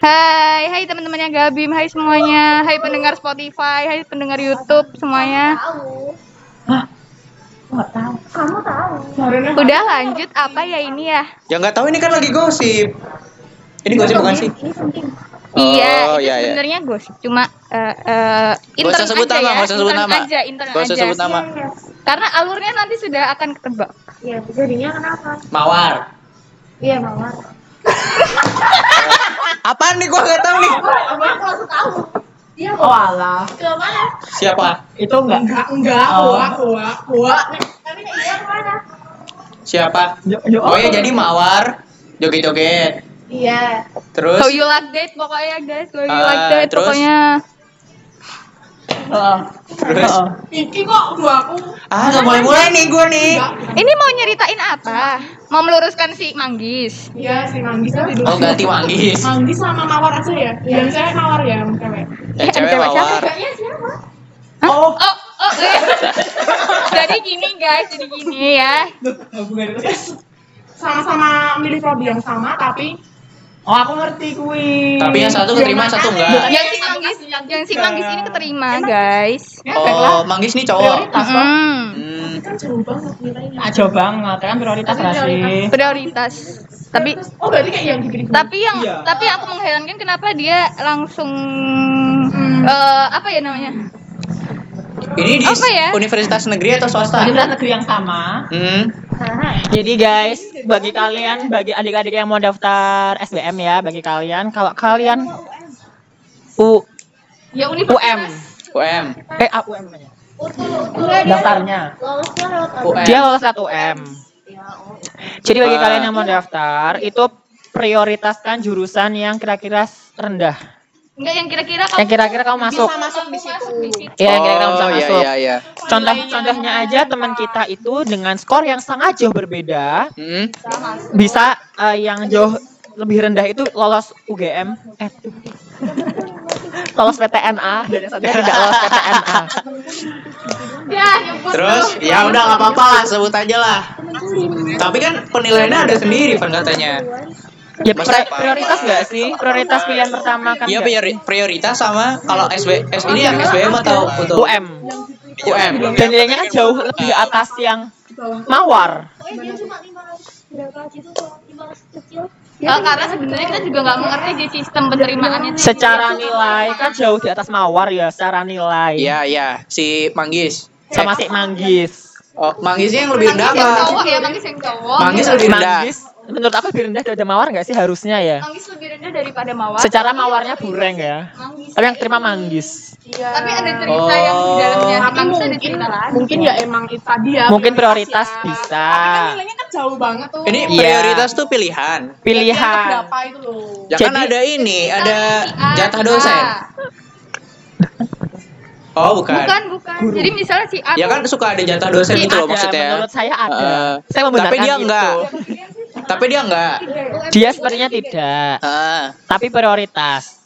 Hai, hai teman-temannya Gabim, hai semuanya, hai pendengar Spotify, hai pendengar YouTube semuanya. Nggak tahu. Kamu tahu. Udah lanjut apa ya ini ya? Ya nggak tahu ini kan lagi gosip. Ini gosip bukan sih? Ini penting. iya, Oh, itu iya, iya. sebenarnya gosip, cuma eh eh, Nggak usah intern sebut aja nama, ya, usah sebut intern nama. aja, Gak usah aja. sebut nama. Karena alurnya nanti sudah akan ketebak. Iya, jadinya kenapa? Mawar. Iya, mawar. Apaan nih gua nggak tahu nih. Aku langsung tahu. Iya, Oh alah, ke mana? Siapa? itu enggak Enggak, enggak, Oh. kuak, kuak, kuak. Tapi iya ke mana? Siapa? Yo- yo- Oh ya jadi mawar. Joget-joget. Iya. Terus How you like that pokoknya guys, how you Ah, like that terus? pokoknya. Terus. Iki kok udah aku. ah nggak mulai mulai nih gua nih. Ini mau nyeritain apa? Mau meluruskan si Manggis. Iya, si Manggis tadi dulu. Oh ganti manggis. Manggis sama Mawar aja ya? Yang cewek Mawar ya, yang cewek. Yang cewek mawar. Siapa? Oh, Oh, oh, iya. jadi gini guys, jadi gini ya. Sama-sama milih prodi yang sama, tapi oh aku ngerti kui. Tapi yang satu keterima, yang satu enggak. Yang si Manggis, yang si Manggis ini keterima guys. Oh manggis nih cowok. prioritas kok. Hmm, Hmm. kan jauh banget nilainya. Ah, jauh banget, kan prioritas lah sih. prioritas. Tapi Oh, berarti kayak yang dipilih. tapi yang Iya. tapi aku mengherankan kenapa dia langsung Hmm. eh, apa ya namanya? Ini di Apa ya? universitas negeri atau swasta? Universitas negeri yang sama. Hmm. Jadi guys, bagi kalian, bagi adik-adik yang mau daftar SBM ya, bagi kalian, kalau kalian U Ya UM, UM. eh UM daftarnya. lewat? UM. Dia lolos satu UM. Jadi bagi kalian yang mau daftar, itu prioritaskan jurusan yang kira-kira rendah. Enggak yang kira-kira Yang kira-kira kamu masuk. Bisa masuk di situ. Iya, yang kira-kira kamu bisa Oh, iya, masuk. iya, iya. Contoh contohnya aja teman kita itu dengan skor yang sangat jauh berbeda Hmm. bisa eh, yang jauh lebih rendah itu lolos UGM eh lolos PTNA dan yang satunya tidak lolos PTNA. Ya, nyebut Terus ya udah nggak apa-apa lah sebut aja lah. Tapi kan penilaiannya ada sendiri kan katanya. Ya Maksudnya pri- prioritas nggak sih? Prioritas pilihan pertama kan Iya priori- prioritas sama kalau SB S ini yang SBM atau untuk UM. UM. Dan nilainya kan jauh lebih di atas yang mawar. Oh, dia cuma 500 berapa kok, 500 kecil. Eh, karena sebenarnya kita juga nggak mengerti di sistem penerimaannya. Secara nilai kan jauh di atas mawar ya secara nilai. Iya iya si Manggis. Sama si Manggis. Oh Manggisnya yang lebih rendah Manggis yang cowok ya, Manggis yang cowok. Manggis lebih rendah. Manggis menurut aku lebih rendah daripada mawar nggak sih harusnya ya? Manggis lebih rendah daripada mawar. Secara mawarnya bureng ya. Manggis. Tapi yang terima manggis. Iya. Tapi ada cerita yang di dalamnya. Si Tapi mungkin, cerita lain. mungkin ya emang itu tadi ya. Mungkin prioritas ya. bisa. Tapi kan nilainya kan jauh banget tuh. Ini Iya. prioritas tuh pilihan. Pilihan. berapa itu loh. Ya kan Jadi- ada ini, ada Si jatah si dosen. Oh bukan. Bukan, bukan. Jadi misalnya si A Ya kan suka ada jatah dosen Sih, gitu loh maksudnya. Menurut saya ada. Eh, saya membenarkan tapi dia itu. enggak. Tapi dia enggak. Dia sepertinya tidak. Ah, Tapi prioritas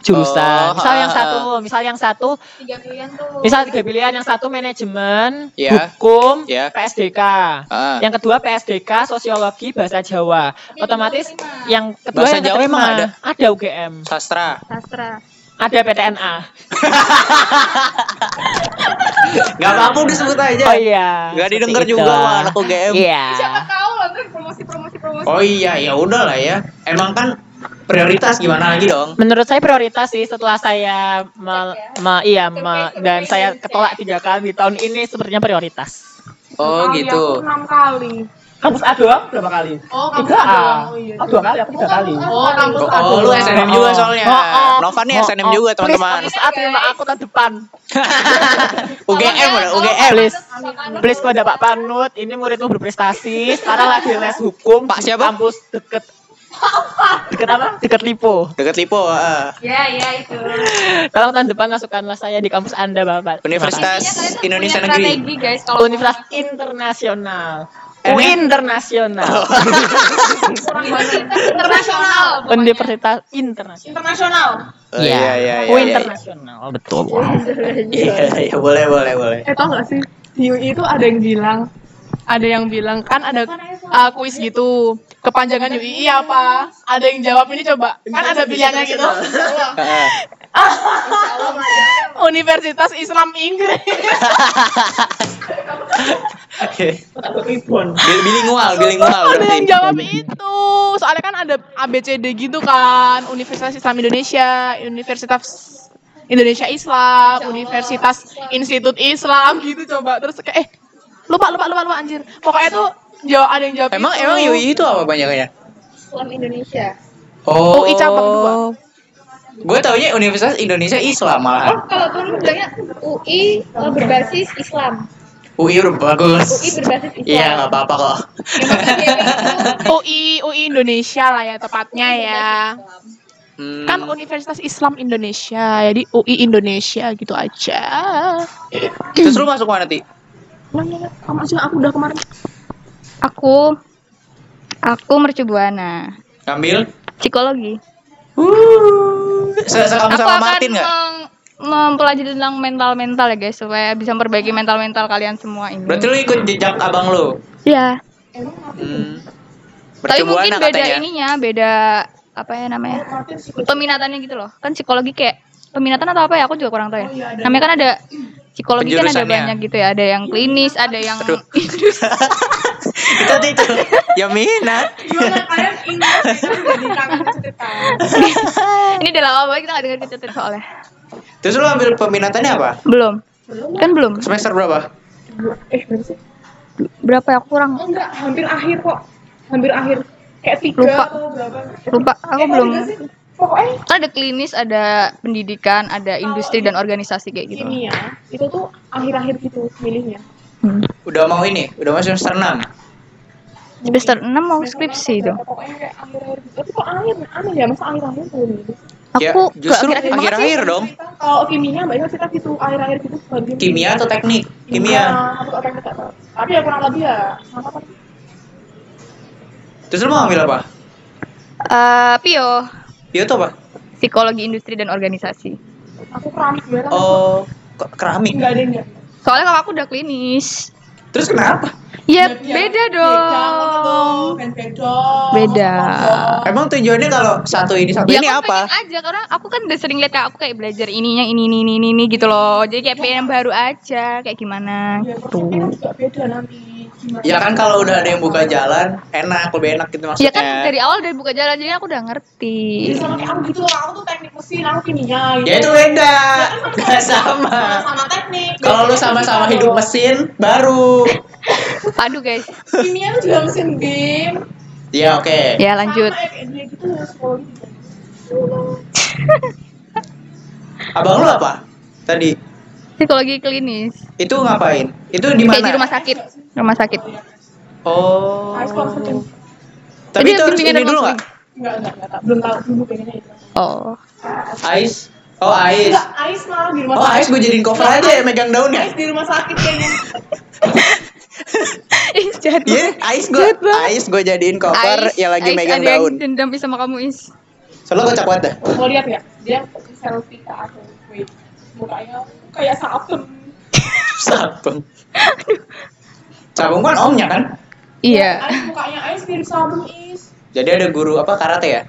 jurusan. Oh, misal yang ah, satu, misal yang satu, tiga pilihan tuh. misal tiga pilihan, yang satu manajemen, Ya. hukum, Ya. PSDK. Ah. Yang kedua PSDK, sosiologi, bahasa Jawa. Otomatis yang kedua Bahasa yang Jawa emang ada? Ada UGM, sastra. Sastra. ada PTNA. Gak apa-apa udah sebut aja. Oh iya. Gak didengar itu. juga sama anak UGM. Iya. Siapa tahu lah ntar promosi-promosi Oh iya, ya udah lah ya. Emang kan prioritas gimana lagi dong? Menurut saya prioritas sih setelah saya me- me- iya me- dan saya ketolak tiga kali di tahun ini sepertinya prioritas. Oh Kali gitu. Enam kali. Kampus A doang berapa kali? Oh, kampus Tiga A A. doang. Oh, iya. Oh dua kali, aku tiga kali. Oh, kampus A Oh, lu. SNM juga soalnya. Oh, oh. Nova nih Oh, SNM oh. juga Please, teman-teman. kampus A terima aku tahun depan. UGM udah, UGM. Please, please kepada Pak Panut, ini muridmu berprestasi. Sekarang lagi les hukum. Pak siapa? Kampus deket. Deket apa? Deket Lipo. Deket Lipo, ah. Ya, ya itu. Tolong tahun depan masukkanlah saya di kampus Anda, Bapak. Universitas tuh Indonesia Negeri. Strategi guys kalau. Universitas Internasional. Eh, UI Internasional. internasional. pokoknya. Universitas Internasional. Internasional. Oh, iya, iya, iya. UI iya. Internasional, betul. Iya, iya, boleh, boleh, boleh. Eh, tau gak sih? di UI itu ada yang bilang ada yang bilang kan ada uh, kuis gitu kepanjangan UI apa ada yang jawab ini coba kan ada pilihannya gitu Universitas Islam Inggris Oke. Bil- Bilingual, bilingual ada berarti. yang jawab itu soalnya kan ada ABCD gitu kan Universitas Islam Indonesia Universitas Indonesia Islam Universitas Institut Islam gitu coba terus kayak eh lupa lupa lupa lupa anjir pokoknya tuh jawab ada yang jawab Emang itu. emang UI itu apa panjangnya? Islam Indonesia. Oh. UI cabang dua. Gue taunya Universitas Indonesia Islam Oh, malahan. kalau tuh bilangnya UI eh, berbasis Islam. UI udah bagus. UI berbasis Islam. Iya nggak apa-apa kok. UI UI Indonesia lah ya tepatnya ya Hmm. kan Universitas Islam Indonesia jadi UI Indonesia gitu aja Terus lu masuk mana ti? kamu aja aku udah kemarin Aku aku mercubuana. Ngambil? Psikologi. Uh. Se se kamu aku sama akan Martin nggak? meng- mempelajari tentang mental-mental ya guys supaya bisa memperbaiki mental-mental kalian semua ini. Berarti lu ikut jejak abang lu. Ya. Hmm. Tapi mungkin beda katanya. ininya, beda apa ya namanya? Peminatannya gitu loh. Kan psikologi kayak peminatan atau apa ya? Aku juga kurang tahu ya. Namanya kan ada psikologi kan ada banyak gitu ya. Ada yang klinis, ada yang itu itu ya minat gimana kalian ingat itu jadi kangen cerita ini udah lama banget kita nggak dengar cerita soalnya. terus lu ambil peminatannya apa Belum. Kan belum. semester berapa eh berapa sih Berapa ya? Kurang oh, enggak hampir akhir kok hampir akhir kayak tiga Lupa. atau berapa lupa. Aku Eh, belum. Pokoknya Kan ada klinis, ada pendidikan, ada industri dan organisasi kayak gitu. kimia itu tuh akhir-akhir gitu milihnya. Hmm. udah mau ini udah mau semester 6 Semester 6 mau skripsi itu. pokoknya kayak akhir-akhir gitu. Tapi kok akhir? Aneh ya masa akhir-akhir tuh gitu ya Aku justru akhir-akhir akhir-akhir dong. Kalau kimia mbak cerita gitu akhir-akhir gitu bagian kimia atau teknik? Kimia aku teknik tahu. tapi ya kurang lebih ya sama kan. Terus lu mau ambil apa? Eh, Pio, Bio tuh apa psikologi industri dan organisasi. aku keramik kan oh ke- keramik enggak ada enggak Soalnya kalau aku udah klinis. terus kenapa Ya beda dong. beda Beda. emang tujuannya kalau satu ini satu Ya ini aku apa aja karena aku kan udah sering lihat kayak aku kayak belajar ininya ini ini ini ini, ini gitu loh. Jadi kayak pengen yang baru aja kayak gimana ya gitu. kan juga beda nanti ya kan kalau udah ada yang buka jalan enak lebih enak gitu Ya maksudnya. kan dari awal dari buka jalan jadi aku udah ngerti. Jadi sama kayak aku gitu loh aku tuh teknik mesin aku kimia gitu. Ya itu beda. Gak sama sama. teknik. Kalau lu sama-sama hidup mesin baru. Aduh guys. kimia tuh juga mesin game. Ya oke. Ya lanjut. sama gitu ya juga abang lu apa? Tadi Psikologi klinis. itu ngapain itu di Kayak di mana rumah sakit. Rumah sakit. oh Ais tapi Jadi itu harus ini dulu nggak enggak enggak enggak tahu. belum tahu dulu pengennya itu Oh. ais oh ais enggak Ais malah di rumah oh ais gue jadiin cover aja ya megang daunnya Ais di rumah sakit kayaknya Ih, jahat Iya, ais gue, ais gue jadiin cover Ais- yang lagi Ais megang ada yang daun. dendam sama kamu Is. Soalnya kocak banget dah. mau lihat nggak dia selfie ke aku wait mukanya kayak sabun Sabung. Sabung kan omnya kan? Iya. Ais mukanya Ais mirip sabun Is Jadi ada guru apa karate ya?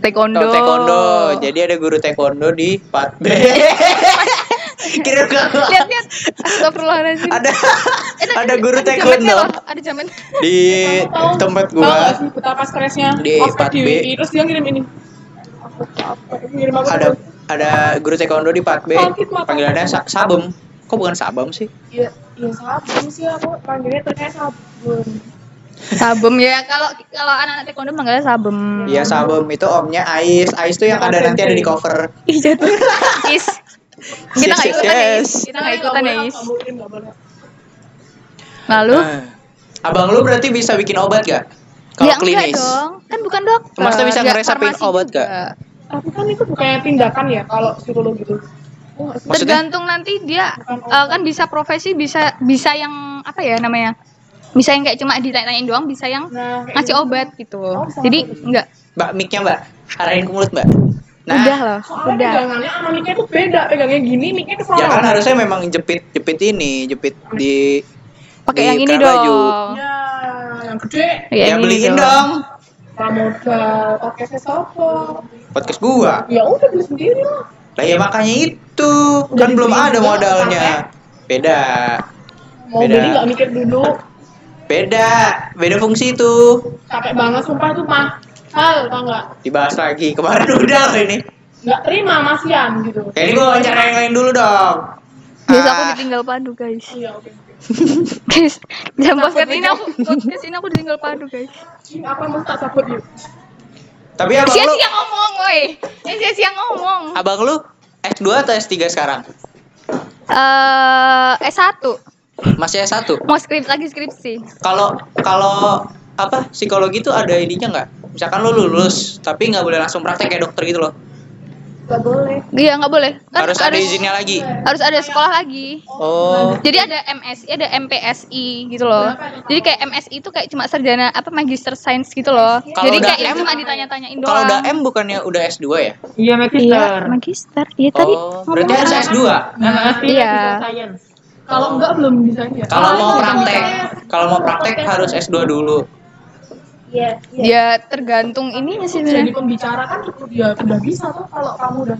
Taekwondo. Oh, taekwondo. Jadi ada guru taekwondo di 4B. Kira gak Lihat lihat. Astagfirullahaladzim. ada Eh, ada guru taekwondo Ada jamet. di tempat gua. betapa stresnya Di ospek 4B. UI, terus dia ngirim ini Ada ada guru taekwondo di 4B. Sakit mata. Panggilannya sa sabem. Kok bukan sabam sih? iya iya sabun sih aku panggilnya terkait sabun Sabem ya kalau kalau anak-anak taekwondo manggilnya sabem. Iya sabem itu omnya Ais. Ais tuh yang ada nanti ada di cover. Ih jatuh. Is. Kita nggak ikutan ya yes. Is. Kita nggak ikutan ya Is. Boleh, nggak boleh. Lalu? Ah. Abang lu berarti bisa bikin obat gak? Kalau ya enggak klinis. dong. Kan bukan dokter. Maksudnya bisa farmasi obat juga. nggak? Tapi kan itu bukannya tindakan ya kalau psikolog gitu Oh? Tergantung nanti dia obat. kan bisa profesi bisa bisa yang apa ya namanya? Bisa yang kayak cuma ditanya-tanyain doang, bisa yang nah ngasih gitu. obat gitu. Oh, Jadi gitu. enggak Mbak, mic-nya mbak. Arahin ke mulut mbak. Nah, Udah loh, Soalnya udah. pegangannya sama mic tuh beda. Pegangnya gini, mic-nya ke ya kan harusnya memang jepit jepit ini, jepit di Pakai yang ini keran baju. dong. Ya, yang gede. Ya yang ini beliin dong. Pramodal, pakai sesopo. Podcast gua. Ya udah beli sendiri lah. Lah ya makanya itu Udah kan belum ada juga, modalnya. Beda. Mau Beda. beli nggak mikir dulu. Beda. Beda fungsi itu. Capek banget sumpah itu mahal, tau nggak? Dibahas lagi. Kemarin udah loh ini. Nggak terima masian gitu. Kayak ini gua wawancara yang lain dulu dong. Biasa aku Ah, ditinggal padu guys. Iya oke. Guys, jam podcast ini aku podcast ini aku ditinggal padu guys. Ini apa mau tak sabut yuk? Tapi abang lu, Sia-sia ngomong, woi. Eh sia-sia ngomong. abang lu S2 atau S3 sekarang? Eh, S1. Masih S1. Mau skrip lagi skripsi. Kalau kalau apa psikologi itu ada ininya nggak? Misalkan lu lulus tapi nggak boleh langsung praktek kayak dokter gitu loh. Gak boleh. Iya, nggak boleh. Kan harus ada izinnya lagi. Harus ada sekolah lagi. Oh. Jadi ada MSI, ada MPSI gitu loh. Jadi kayak MSI itu kayak cuma sarjana apa magister science gitu loh. Kalau Jadi kayak M, cuma ditanya-tanyain doang. Kalau udah M bukannya udah S2 ya? Iya, Iya, magister. magister. Iya tadi. Oh, berarti harus apa? S2. MSc Iya. Science. Kalau enggak belum bisa ya. Kalau mau praktek, kalau mau praktek harus S2 dulu. Iya. Iya. Ya tergantung ininya sih jadi pembicara kan ya udah bisa tuh kalau kamu udah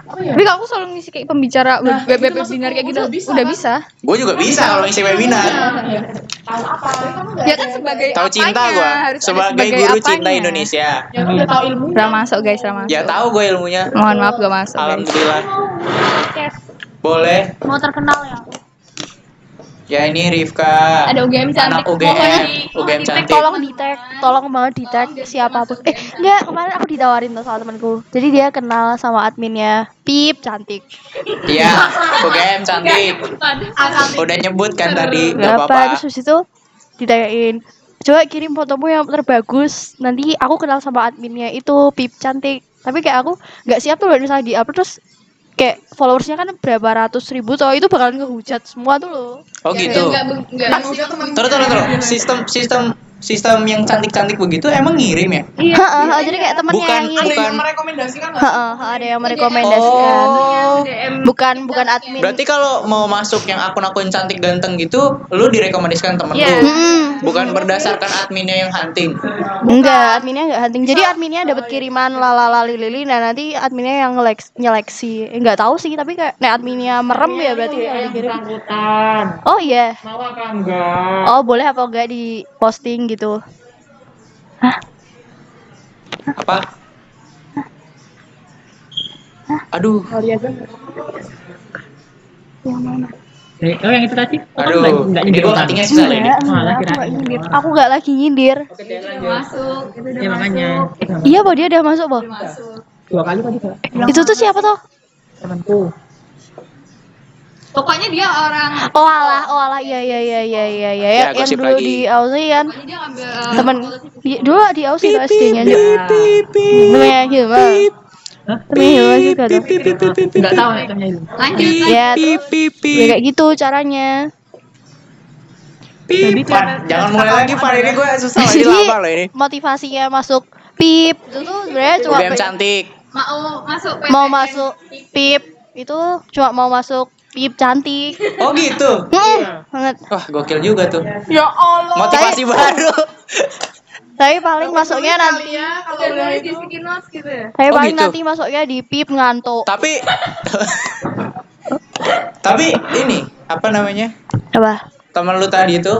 apa ya? Tapi kalau aku selalu ngisi kayak pembicara Nah, web webinar kayak gitu udah bisa, udah kan? bisa. Gue juga bisa kalau ngisi webinar. Ya, tahu apa? Tapi kamu nggak Ya kan sebagai Tahu cinta gue ada sebagai guru apanya. cinta Indonesia. Ya udah tahu ilmunya. Udah masuk guys, udah masuk. Ya tahu gue ilmunya. Mohon maaf gak masuk. guys. Alhamdulillah. Podcast. Boleh. Mau terkenal ya? Ya ini Rifka. Ada UGM Anak cantik. UGM, Mohon di- UGM cantik. tolong di tag tolong banget di tag siapa pun eh enggak kemarin aku ditawarin tuh sama temanku jadi dia kenal sama adminnya Pip cantik Iya, UGM cantik. Udah nyebut kan tadi, nggak berapa apa-apa. terus habis itu ditanyain coba kirim fotomu yang terbagus nanti aku kenal sama adminnya itu Pip cantik tapi kayak aku nggak siap tuh misalnya di upload terus kayak followersnya kan berapa ratus ribu tuh itu bakalan ngehujat semua tuh loh Oh gitu. Terus terus terus. Sistem sistem sistem yang cantik-cantik begitu emang ngirim ya? Heeh, heeh, jadi kayak temennya Bukan- yang Ada ngirim yang merekomendasikan? Heeh, ada yang merekomendasikan Oh. bukan bukan admin Berarti kalau mau masuk yang akun-akun cantik ganteng gitu, lu direkomendasikan temen Iya. lu. Mm-mm. Bukan berdasarkan adminnya yang hunting. Enggak, adminnya enggak hunting. Jadi adminnya dapat kiriman lalala lili nah nanti adminnya yang ngeleks- nyeleksi. Eh, Enggak tahu sih, tapi kayak nek adminnya merem ya berarti yang dikirim. Oh iya. Mau apa enggak? Oh, boleh apa enggak di posting gitu. Apa? Aduh, Eh, Oh, yang itu tadi? Oh, aduh. enggak- enggak nyindir orang. cuttingnya susah. Enggak, enggak, aku kirain. enggak nyindir. Aku enggak lagi nyindir. Oke, dia lanjut. Iya, makanya. Iya, Bo, dia udah masuk, Bo. Dua kali tadi, Kak. Itu tuh siapa tuh? Temanku. Pokoknya dia orang Oh alah, oh alah, iya iya iya iya iya iya Ya, yang dulu lagi. di Aussie kan. dia ngambil Temen di- dulu di Aussie tuh SD-nya Namanya Hilma. Temennya Hilma juga tuh. Enggak tahu ya temennya itu. lanjut Ya, ya kayak gitu caranya. Pan, jangan mulai lagi Pan, ini gue susah lagi lama loh ini. motivasinya masuk PIP itu tuh sebenarnya cuma cantik. mau masuk mau masuk PIP itu cuma mau masuk PIP cantik. Oh gitu. Hmm, banget. Wah, gokil juga tuh. Ya Allah. Motivasi baru. Tapi paling masuknya nanti Ya, kalau udah itu gitu ya tapi Oh, paling gitu. nanti masuknya di PIP ngantuk. Tapi Tapi ini apa namanya? Apa? Temen lu tadi itu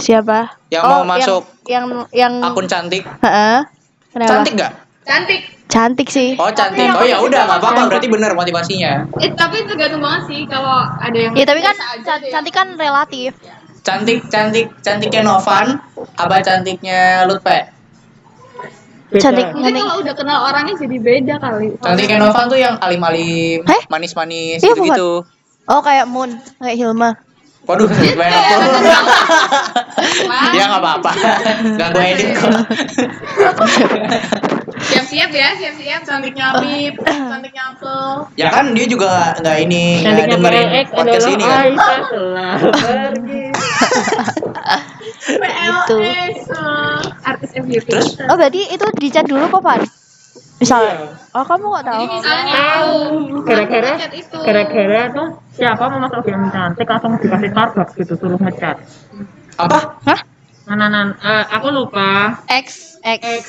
Siapa? Yang Oh, mau masuk yang yang, yang akun cantik. Heeh. Cantik nggak? Cantik Cantik sih. Oh cantik. Oh ya udah nggak apa-apa berarti bener motivasinya. eh, tapi tergantung banget sih kalau ada yang Ya tapi kan can- deh. cantik kan relatif. Cantik cantik cantiknya Novan apa cantiknya Lutfi? Cantik mungkin cantik. kalau udah kenal orangnya jadi beda kali Cantiknya Novan tuh yang alim-alim, Heh? manis-manis Iya, gitu-gitu. Oh kayak Moon, kayak Hilma. Waduh, banyak tuh. ya nggak apa-apa. Nggak gue edit kok. siap-siap ya siap-siap cantiknya Pip, cantiknya Apel. ya kan dia juga nggak ini nggak Cantiknya dengerin podcast ini kan. Aisyah telah pergi. PLS. artis FYP Terus Oh berarti itu dicat dulu kok Pan? Misalnya. Oh, kamu nggak tahu? Tahu. Gara-gara Chat itu. gara-gara tuh siapa mau masuk UGM cantik langsung dikasih Starbucks gitu suruh ngecat. Apa? Nah, nah, nah, eh, aku lupa. X X.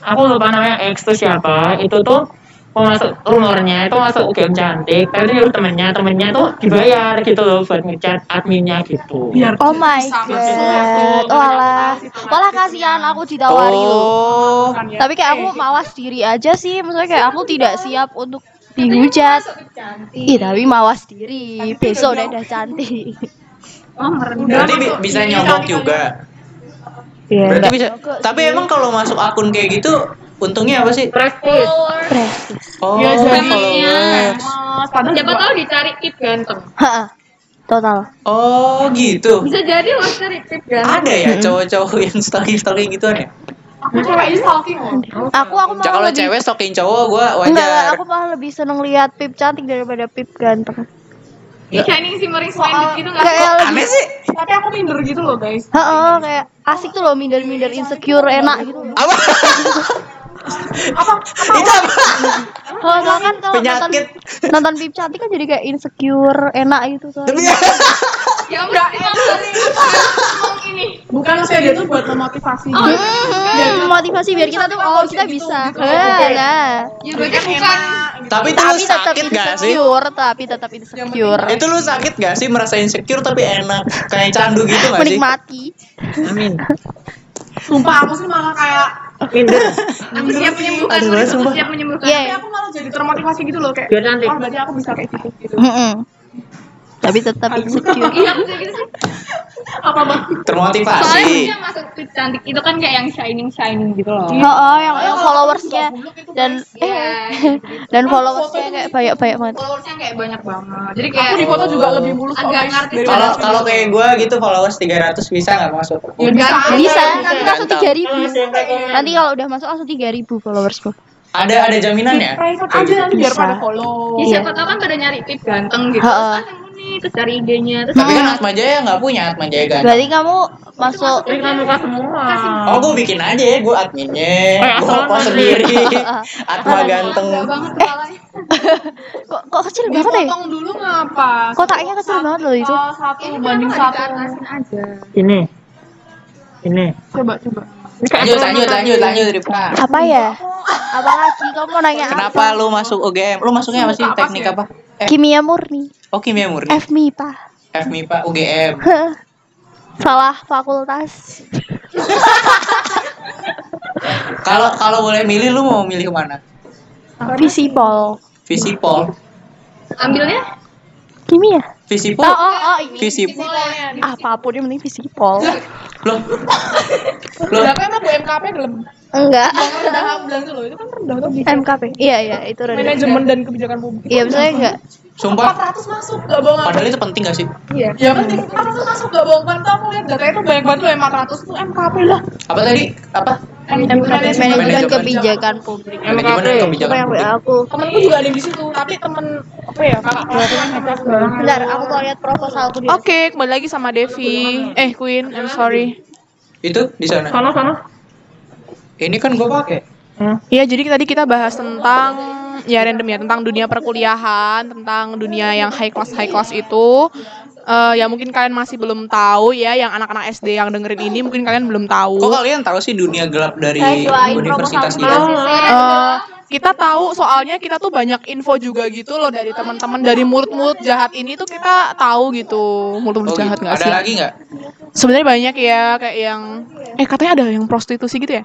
Aku lupa namanya X tuh siapa. Itu tuh mau masuk rumornya itu masuk UGM cantik tapi itu nyuruh temennya temennya tuh dibayar gitu loh buat ngecat adminnya gitu Biar Oh my god. masuk. Oh alah. Walah kasihan aku ditawari loh. Oh. Tapi kayak aku mawas diri aja sih. Maksudnya kayak aku tidak siap untuk dihujat. Ih, tapi mawas diri. Besok udah cantik. Berarti bi- bisa nyogok juga. Iya, Berarti bisa. Tapi emang kalau masuk akun kayak gitu untungnya apa sih? prestis Prestis. Oh, Ya, jadi- followers. Mas, padahal Siapa juga- tahu dicari tip ganteng. Total. Oh, gitu. Bisa jadi loh cari tip ganteng. Ada ya cowok-cowok yang stalking-stalking gituan ya? Aku cewek stalking. Aku aku malah kalau lebih cewek stalking cowok gua Enggak, enggak, wajar. aku malah lebih seneng lihat pip cantik daripada pip ganteng. Ya, shining shimmering splendid gitu nggak? Kayak lebih Aneh sih. Tapi aku minder gitu loh guys. Heeh, kayak asik tuh loh minder-minder insecure enak gitu. loh. Apa? Itu apa? Kalau misalkan kalau nonton Penyakit. nonton pip cantik kan jadi kayak insecure enak gitu soalnya. Ya enggak, emang emang ini. Bukan maksudnya dia tuh buat memotivasi. Hmm, motivasi biar kita tuh oh kita bisa. Nah, nah. Ya berarti bukan. Tapi itu lu Tapi tetap sakit gak sih? insecure, tapi tetap insecure. Itu lu sakit gak sih merasa insecure tapi enak kayak candu gitu gak sih? Menikmati. amin Sumpah aku sih malah kayak minder Aku siap menyembuhkan. Aduh, Aku sumpah. siap menyembuhkan. Iya. tapi aku malah jadi termotivasi gitu loh kayak. biar cantik Oh berarti aku bisa kayak gitu gitu. Mm-mm. Tapi tetap insecure. Iya, aku gitu sih. Apa bang? Soalnya Termotivasi. maksudnya masuk tip cantik itu kan kayak yang shining shining gitu loh. Oh, oh, yang yang followersnya dan Iya. dan followersnya kayak banyak banyak banget. followersnya kayak banyak banget. Jadi Aku kayak di foto juga lebih mulus agak ngerti. Kalau kalau kayak gua gitu followers 300 bisa nggak masuk? Ya bisa. Bisa, nanti langsung tiga ribu. Nanti kalau udah masuk langsung tiga ribu followersku. Ada ada jaminan ya? Private aja nanti biar Bisa. pada follow. Ya siapa tahu kan pada nyari tip ganteng gitu. Kan terus cari idenya, terus Tapi kan Atma Jaya nggak punya Atma Jaya kan? Berarti kamu masuk ini kan muka semua Oh, gue bikin aja ya, gue adminnya, Eh, gue post sendiri, Atma ganteng. Kok, kok kecil banget ya? Dipotong dulu ngapa? Kotaknya kecil banget loh itu. Satu banding kenapa satu. aja. ini ini Coba coba. Lanjut, lanjut, lanjut, lanjut, Rifka. Apa ya? Apalagi kamu mau nanya Kenapa apa? lu masuk UGM? Lu masuknya apa sih? Apa Teknik apa? Eh, Kimia murni. oh kimia murni. F MIPA. FMIPA UGM. Salah fakultas. Kalau kalau boleh milih, lu mau milih ke mana? Visipol. Visipol. Ambilnya Kimia. Visipol. Oh, oh, oh ini. Visipol. Apa pun yang penting visipol. Loh. Loh. Berapa emang Bu MKP belum? Enggak. Rendah bilang tuh loh, itu kan rendah tuh. MKP. Iya, iya, itu rendah. Manajemen dan kebijakan publik. Iya, misalnya enggak. Sumpah. 400 masuk, gak bohong. Padahal itu penting gak sih? Ya penting, 400 masuk gak bohong kan tuh aku lihat datanya tuh banyak banget loh yang 400 tuh MKP lah. Apa tadi? Apa? MKP manajemen Manajemen. kebijakan publik. Manajemen kebijakan yang publik. aku? Temenku juga ada yang di situ, tapi temen apa ya kakak. Bentar, aku mau lihat proposalku Oke, kembali lagi sama Devi. Eh, Queen, I'm sorry. Itu di sana. sana sana Ini kan gue pakai. Iya, jadi tadi kita bahas tentang ya random ya tentang dunia perkuliahan, tentang dunia yang high class high class itu. Eh, ya mungkin kalian masih belum tahu ya, yang anak-anak SD yang dengerin ini mungkin kalian belum tahu. Kok kalian tahu sih dunia gelap dari universitas kita. Eh, kita tahu soalnya kita tuh banyak info juga gitu loh dari teman-teman dari mulut-mulut jahat ini tuh kita tahu gitu mulut-mulut Oh, jahat gitu. nggak Ada sih? lagi nggak? Sebenarnya banyak ya kayak yang eh katanya ada yang prostitusi gitu ya?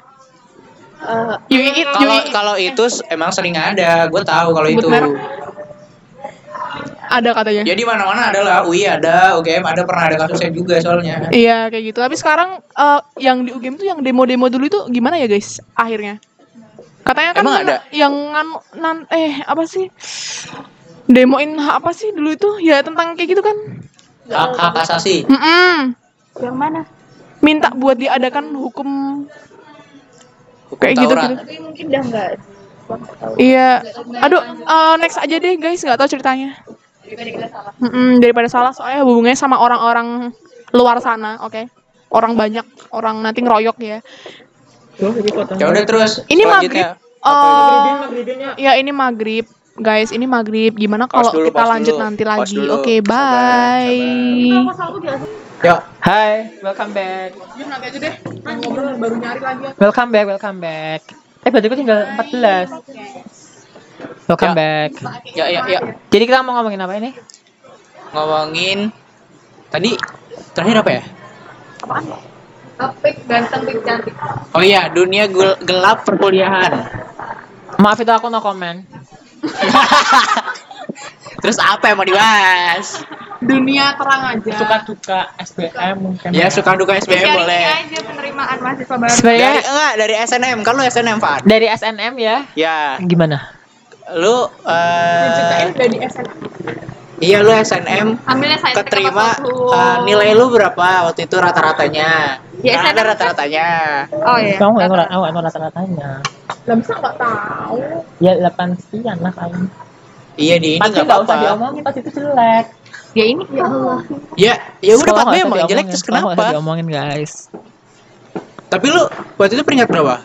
You Kalau kalau itu emang sering ada, gue tahu kalau itu. ada katanya. Jadi mana-mana ada lah, UI ada, UGM ada, pernah ada kasusnya juga soalnya. Iya kayak gitu. Tapi sekarang eh, yang di UGM tuh yang demo-demo dulu itu gimana ya guys? Akhirnya katanya kan Emang ada? yang nganu nan eh apa sih demoin apa sih dulu itu ya tentang kayak gitu kan? Hak, hak asasi. Yang mana? Minta buat diadakan Hukum Kayak gitu, gitu. Tapi mungkin udah enggak. Iya. Aduh, eh, next aja deh guys, nggak tahu ceritanya. Mm-mm, daripada salah soalnya hubungannya sama orang-orang luar sana, oke? Orang banyak, orang nanti ngeroyok ya. Ya udah terus. Ini selanjutnya. Oh, ya ini maghrib. Guys, ini maghrib. Gimana kalau kita lanjut dulu. nanti lagi? Oke, Sabar, bye. Yuk. Hai, welcome back. nanti aja deh. Ngobrol baru nyari lagi. Welcome back, welcome back. Eh, berarti gue tinggal 14. Welcome Ya. back. Ya, ya, ya. Jadi kita mau ngomongin apa ini? Ngomongin tadi terakhir apa ya? Pik ganteng, pik cantik. Oh iya, dunia gel- gelap perkuliahan. Maaf itu aku no comment. Terus apa yang mau dibahas? Dunia terang aja. Suka duka SBM mungkin. Ya suka duka SBM Sharing boleh. aja penerimaan mahasiswa baru. Dari Sebenarnya enggak dari SNM, kan lu SNM, Fan? dari SNM ya. Ya, Gimana? lu eh dari SNM. iya lu SNM Ambilnya saya keterima eh, nilai lu berapa waktu itu rata-ratanya? Ya, Kan ada SNM. rata-ratanya. Oh iya. Kamu nggak rata-ratanya. Lah bisa nggak tahu. Ya 8 sekian lah kayaknya. Iya di ini nggak apa-apa. diomongin, pasti itu jelek. Ya ini ya Allah. Ya, ya udah Pak usah emang jelek terus kenapa? diomongin guys. Tapi lu waktu itu peringkat berapa?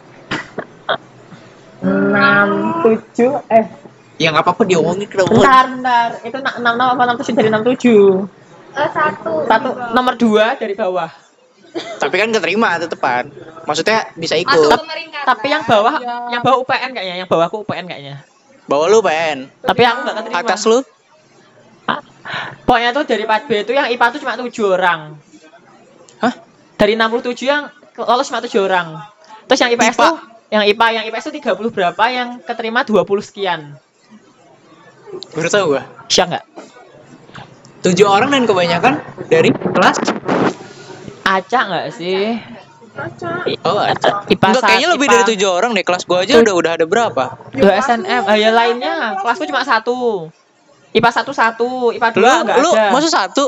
6 7 eh Ya nggak apa-apa diomongin kenapa? bentar bentar itu 6 6 apa 67 dari 67 Eh, satu. satu nomor 2 dari bawah Tapi kan keterima tetepan. Maksudnya bisa ikut. Masuk tapi yang bawah yang bawah UPN kayaknya yang bawahku UPN kayaknya Bawa lu PN. tapi aku keterima Atas lu? pokoknya tuh dari 4B itu yang IPA tuh cuma 7 orang Hah? dari 67 yang lolos cuma 7 orang terus yang IPS IPA? tuh yang IPA yang IPS tuh 30 berapa yang keterima 20 sekian Baru tau gua. Syah nggak? Tujuh orang dan kebanyakan dari kelas. Acak nggak sih? Oh. IPA Enggak, kayaknya lebih IPA. dari tujuh orang deh. Kelas gua aja udah udah ada berapa? Dua SNM, ah, ya lainnya kelasku cuma satu. IPA satu satu, IPA Lu, dua nggak lu ada. masuk satu?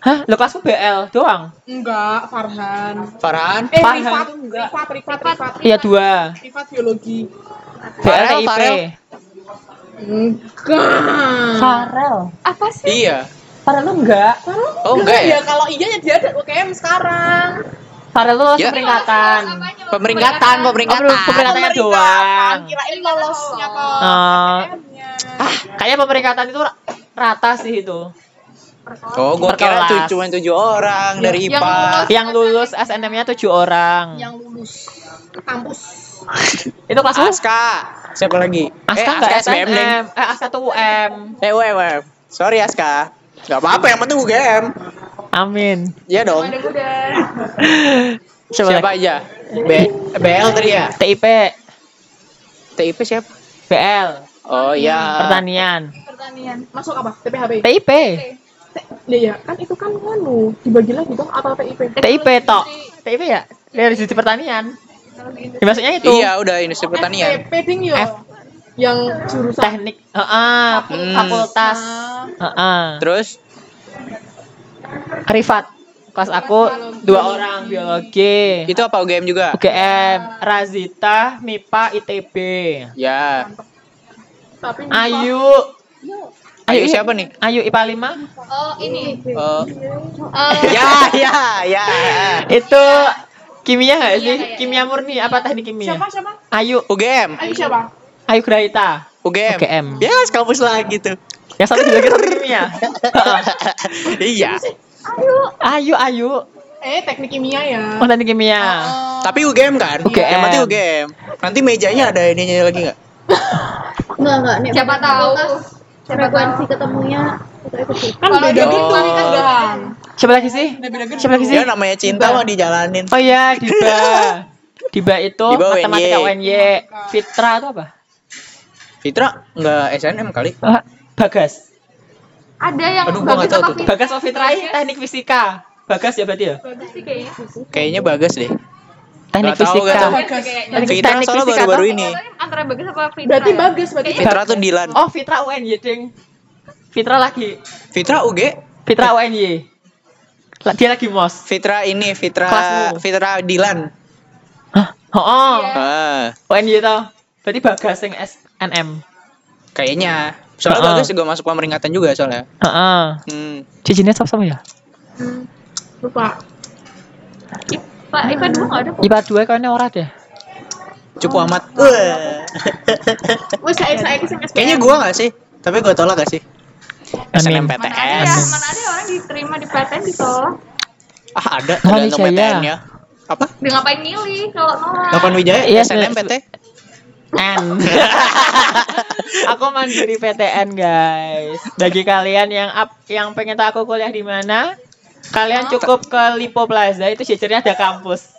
Hah? Lo kelasku BL doang? Enggak, Farhan. Farhan? Eh, Farhan. Rifat enggak. Rifat, Rifat, Rifat. Iya dua. Rifat biologi. BL Farel, TIP. Farel. Enggak. Farel. Apa sih? Iya. Farel lu enggak? Oh, enggak ya? Ya kalau iya ya dia ada UKM sekarang. Farel lu lolos Ya. peringkatan. Pemeringkatan, Oh, pemeringkatan. belum, pemeringkatannya doang. Kirain lolosnya Eh, SNM-nya. Kayaknya pemeringkatan itu ra- rata sih itu. Oh, gua kira tuh cuma tujuh orang dari Yang IPA. lulus. Yang lulus SNM-nya tujuh orang. Yang lulus kampus. Itu kelas lu? Aska. Siapa lagi? Aska eh, enggak Aska SBM. SNM. Eh, Aska tuh UM. Eh, UM. Sorry Aska. Gak apa-apa, yang penting UGM. Amin. Iya dong. Siapa, Siapa aja? B BL tadi ya? TIP, TIP siapa? BL, Oh iya. pertanian. Pertanian. Masuk apa? TPHB. TIP, Ya, ya, kan itu kan nganu dibagi lagi dong atau TIP? TIP tok. TIP ya? Dari sisi pertanian. Ya, maksudnya itu. Iya, udah industri pertanian. FTP ding yo. F- Yang jurusan Teknik, heeh, fakultas, heeh. Terus Rifat. Kelas aku dua orang biologi. itu apa UGM juga? UGM, Razita, MIPA, ITB. Ya. tapi Ayu. Ayo siapa nih? Ayu IPA 5 Oh, ini. Oh. Eh, ya, ya, ya. itu kimia nggak sih? Kimia murni apa teknik kimia? siapa siapa? Ayu, UGM. Ayu siapa? Ayu Graita. UGM. UGM. Ya, kampus lagi tuh. Yang satu juga teknik kimia. iya. Ayu, Ayu. Eh, teknik kimia ya. Oh, teknik kimia. Tapi UGM kan? UGM. Yang penting UGM. Nanti mejanya ada ininya lagi nggak? Enggak, enggak. Nih, Siapa tahu? frekuensi ketemunya. Kan Kalau beda gitu Oh. kan. Siapa lagi sih? Siapa lagi sih? Ya namanya cinta mah dijalanin. Oh iya, Diba. Diba itu Diba matematika UNY. Fitra itu apa? Fitra nggak SNM kali? Ah, Bagas. Ada yang Aduh, gua nggak tahu apa tuh. Bagas Fitra ini teknik fisika. Bagas ya berarti ya? Bagus sih kayaknya. Kayaknya bagus deh. Teknik tahu, fisika. tahu. Bagas. Teknik- Fitra teknik soalnya fisika baru-baru tuh. ini. Antara bagus apa Fitra? Berarti ya? bagus berarti. Fitra tuh Dilan. Oh, Fitra UNY, ding. Fitra lagi. Fitra UG. Fitra UNY. Dia lagi mos. Fitra ini Fitra Kelasmu. Fitra Dilan. Hah? Oh, oh. Ah, UNY itu. Berarti Bagas yang SNM. kayaknya. Soalnya Ah. bagus juga masuk pemeringkatan juga soalnya. Heeh. Hmm. Cincinnya sama-sama ya? Lupa. Pak IPA dua nggak ada kok. IPA 2 kayaknya ora deh. Cupu amat. Wah. Wes saya saya Kayaknya gua nggak sih? Tapi gua tolak gak sih? Amin. Mana ada ya? SNMPTN. Mana ada orang diterima di PTN ditolak? Ah ada, Wali tergantung Jaya. PTN ya. Apa? Dia ngapain milih kalau nolak? Nopan Wijaya, Iya, SNMPT. N. aku mandiri PTN guys. Bagi kalian yang up, yang pengen tahu aku kuliah di mana, kalian cukup ke Lipo Plaza itu jajarnya ada kampus.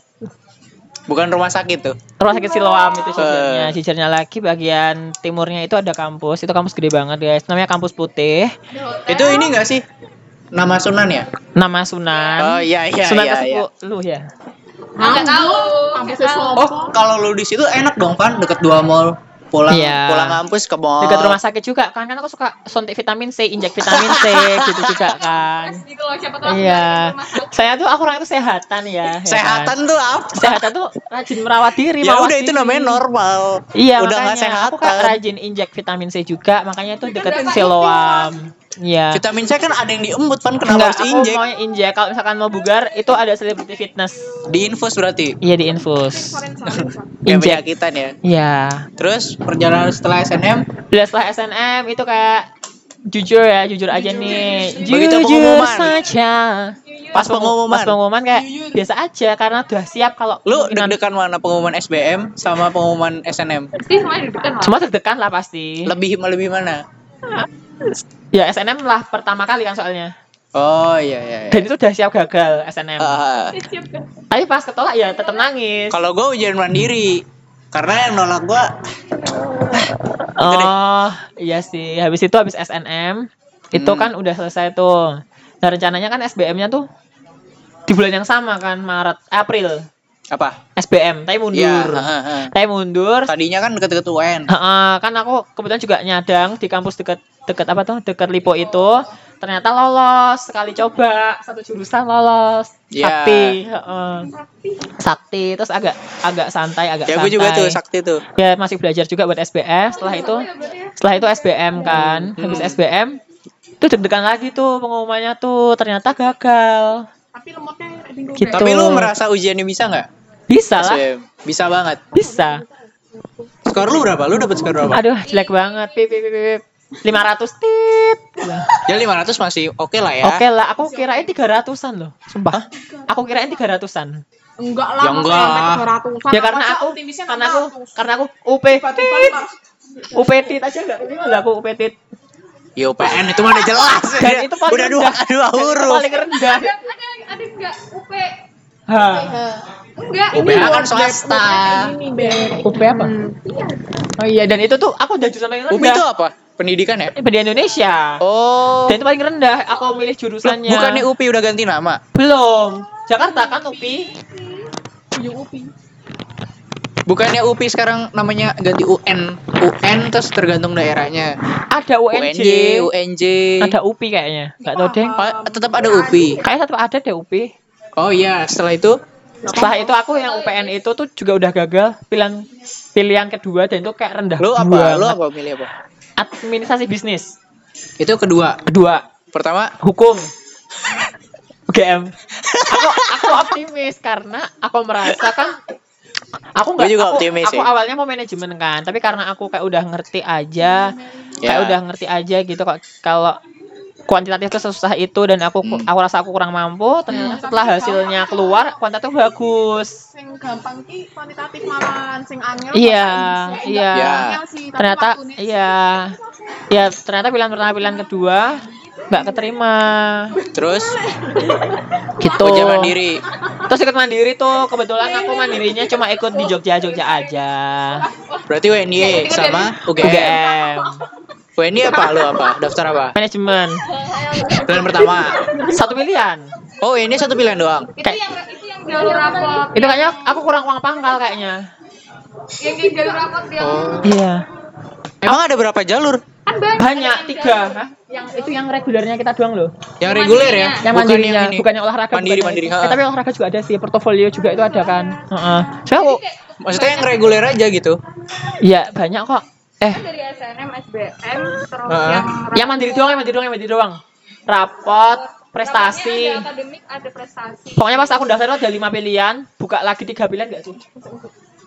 Bukan rumah sakit tuh. Rumah sakit Siloam itu jajarnya. Eh. Jajarnya lagi bagian timurnya itu ada kampus. Itu kampus gede banget guys. Namanya kampus putih. Itu ini gak sih? Nama Sunan ya? Nama Sunan. Oh iya iya Sunan iya. iya. ke-10 ya. Nggak tahu. Oh, kalau lu di situ enak dong kan deket dua mall. Pulang Iya. pulang kampus ke mall. Dekat rumah sakit juga kan kan aku suka suntik vitamin C, injek vitamin C gitu juga kan. Gitu loh, siapa tahu Iya. aku rumah sakit. Saya tuh aku orang itu sehatan ya. ya kan? Sehatan tuh apa? Sehatan tuh rajin merawat diri. Ya udah itu namanya normal. Iya, Udah nggak makanya aku kan rajin injek vitamin C juga, makanya itu deket berapa Siloam. Iya. Vitamin C kan ada yang diembut kan kenapa Enggak, harus aku injek? mau injek. Kalau misalkan mau bugar, itu ada celebrity fitness. Di infus berarti. Iya di infus. Kayak Injek. penyakitan ya. Iya. Terus perjalanan setelah SNM Udah setelah SNM itu kayak jujur ya, jujur aja nih. Begitu Jujur pengumuman. saja. Pas pengumuman. Pas pengumuman kayak biasa aja karena udah siap kalau Lu deg-degan mana pengumuman SBM sama pengumuman SNM? Pasti semuanya deg-degan lah. Semua deg-degan lah pasti. Lebih lebih mana? Ya SNM lah pertama kali kan soalnya. Oh iya iya. iya. Dan itu udah siap gagal SNM. Ah, Tapi pas ketolak ya tetap nangis. kalau gue ujian mandiri karena yang nolak gue Oh, iya sih. Habis itu habis SNM itu Hmm. kan udah selesai tuh. Nah, rencananya kan SBM-nya tuh di bulan yang sama kan Maret, April. Apa? SBM, tapi mundur. Iya. heeh, heeh. Tapi mundur. Tadinya kan deket-deket UN. Heeh, kan aku kebetulan juga nyadang di kampus deket deket apa tuh deket Lipo itu ternyata lolos sekali coba satu jurusan lolos Iya. sakti heeh. sakti terus agak agak santai agak Ya santai gue juga tuh sakti tuh. ya masih belajar juga buat SBM setelah itu setelah itu SBM kan habis Hmm. SBM itu deg-degan lagi tuh pengumumannya tuh ternyata gagal Tapi lemotnya gitu Tapi lu merasa ujiannya bisa nggak? Bisa lah SBM? Bisa banget. bisa Skor lu berapa? Lu dapet skor berapa? aduh jelek banget pip pip pip, pip. 500 tit Ya 500 masih oke lah ya. Oke lah, aku kirain 300-an loh, sumpah. Aku kirain 300-an. Enggak lah, Ya enggak. sampai 200-an. Ya karena aku karena aku 600? karena aku UP tit. 500. UP tit aja enggak lah aku UP tit. Ya UPN itu mah udah jelas. Dan itu paling udah dua rendah. dua itu huruf. paling rendah. Ada ada ada enggak UP? Ha. Enggak. UPH kan swasta. Ini, Beb. UP apa? Oh iya, dan itu tuh aku udah jurusan paling rendah. UP itu apa? Pendidikan ya? di Indonesia. Oh. Dan itu paling rendah. Aku milih Loh, jurusannya. bukannya UPI udah ganti nama? belum. Jakarta kan UPI. Ujung UPI. Bukannya UPI sekarang namanya ganti UN. UN terus tergantung daerahnya. Ada UNJ. UNJ, UNJ. Ada UPI kayaknya. Enggak tahu deh. Tetap ada UPI. Kayaknya tetap ada deh UPI. Oh iya, setelah itu Setelah itu aku yang UPN itu tuh juga udah gagal pilihan pilihan kedua dan itu kayak rendah. lu apa? banget. Lu apa milih apa? Administrasi bisnis. Itu kedua. Kedua, Pertama, hukum. UGM. Aku aku optimis karena aku merasa kan aku nggak juga aku, optimis aku sih. awalnya mau manajemen kan tapi karena aku kayak udah ngerti aja kayak Ya. udah ngerti aja gitu kok kalau kuantitatif itu susah itu dan aku Hmm. aku rasa aku kurang mampu ternyata setelah hasilnya keluar kuantitatif bagus Sing gampang ki kuantitatif malahan, sing angel. Iya, iya. Tapi ternyata iya ya ternyata pilihan pertama pilihan kedua nggak keterima terus gitu ujian mandiri. terus ikut mandiri tuh kebetulan aku mandirinya cuma ikut di Jogja Jogja aja Berarti UNY sama UGM. UGM UNY apa? Lu apa? Daftar apa? manajemen Pilihan pertama. satu pilihan Oh, ini satu pilihan doang. Itu yang itu yang jalur rapot. itu kayaknya aku kurang uang pangkal kayaknya Yang yang jalur rapot yang Oh. iya Emang ada berapa jalur? kan banyak. banyak tiga Hah? yang itu yang regulernya kita doang loh Yang reguler ya? yang Bukan mandirinya yang ini. bukannya olahraga Mandiri, mandiri. ha. Eh, tapi olahraga juga ada sih portofolio juga itu ada kan Heeh. Soalnya aku Maksudnya yang reguler aja gitu. Iya banyak kok. Eh, dari SNM, SBM, terus Heeh. yang yang mandiri doang, yang mandiri doang, yang mandiri doang. Rapot, prestasi. Ada akademik, ada prestasi. Pokoknya pas aku daftar ada lima pilihan, buka lagi tiga pilihan gak tuh?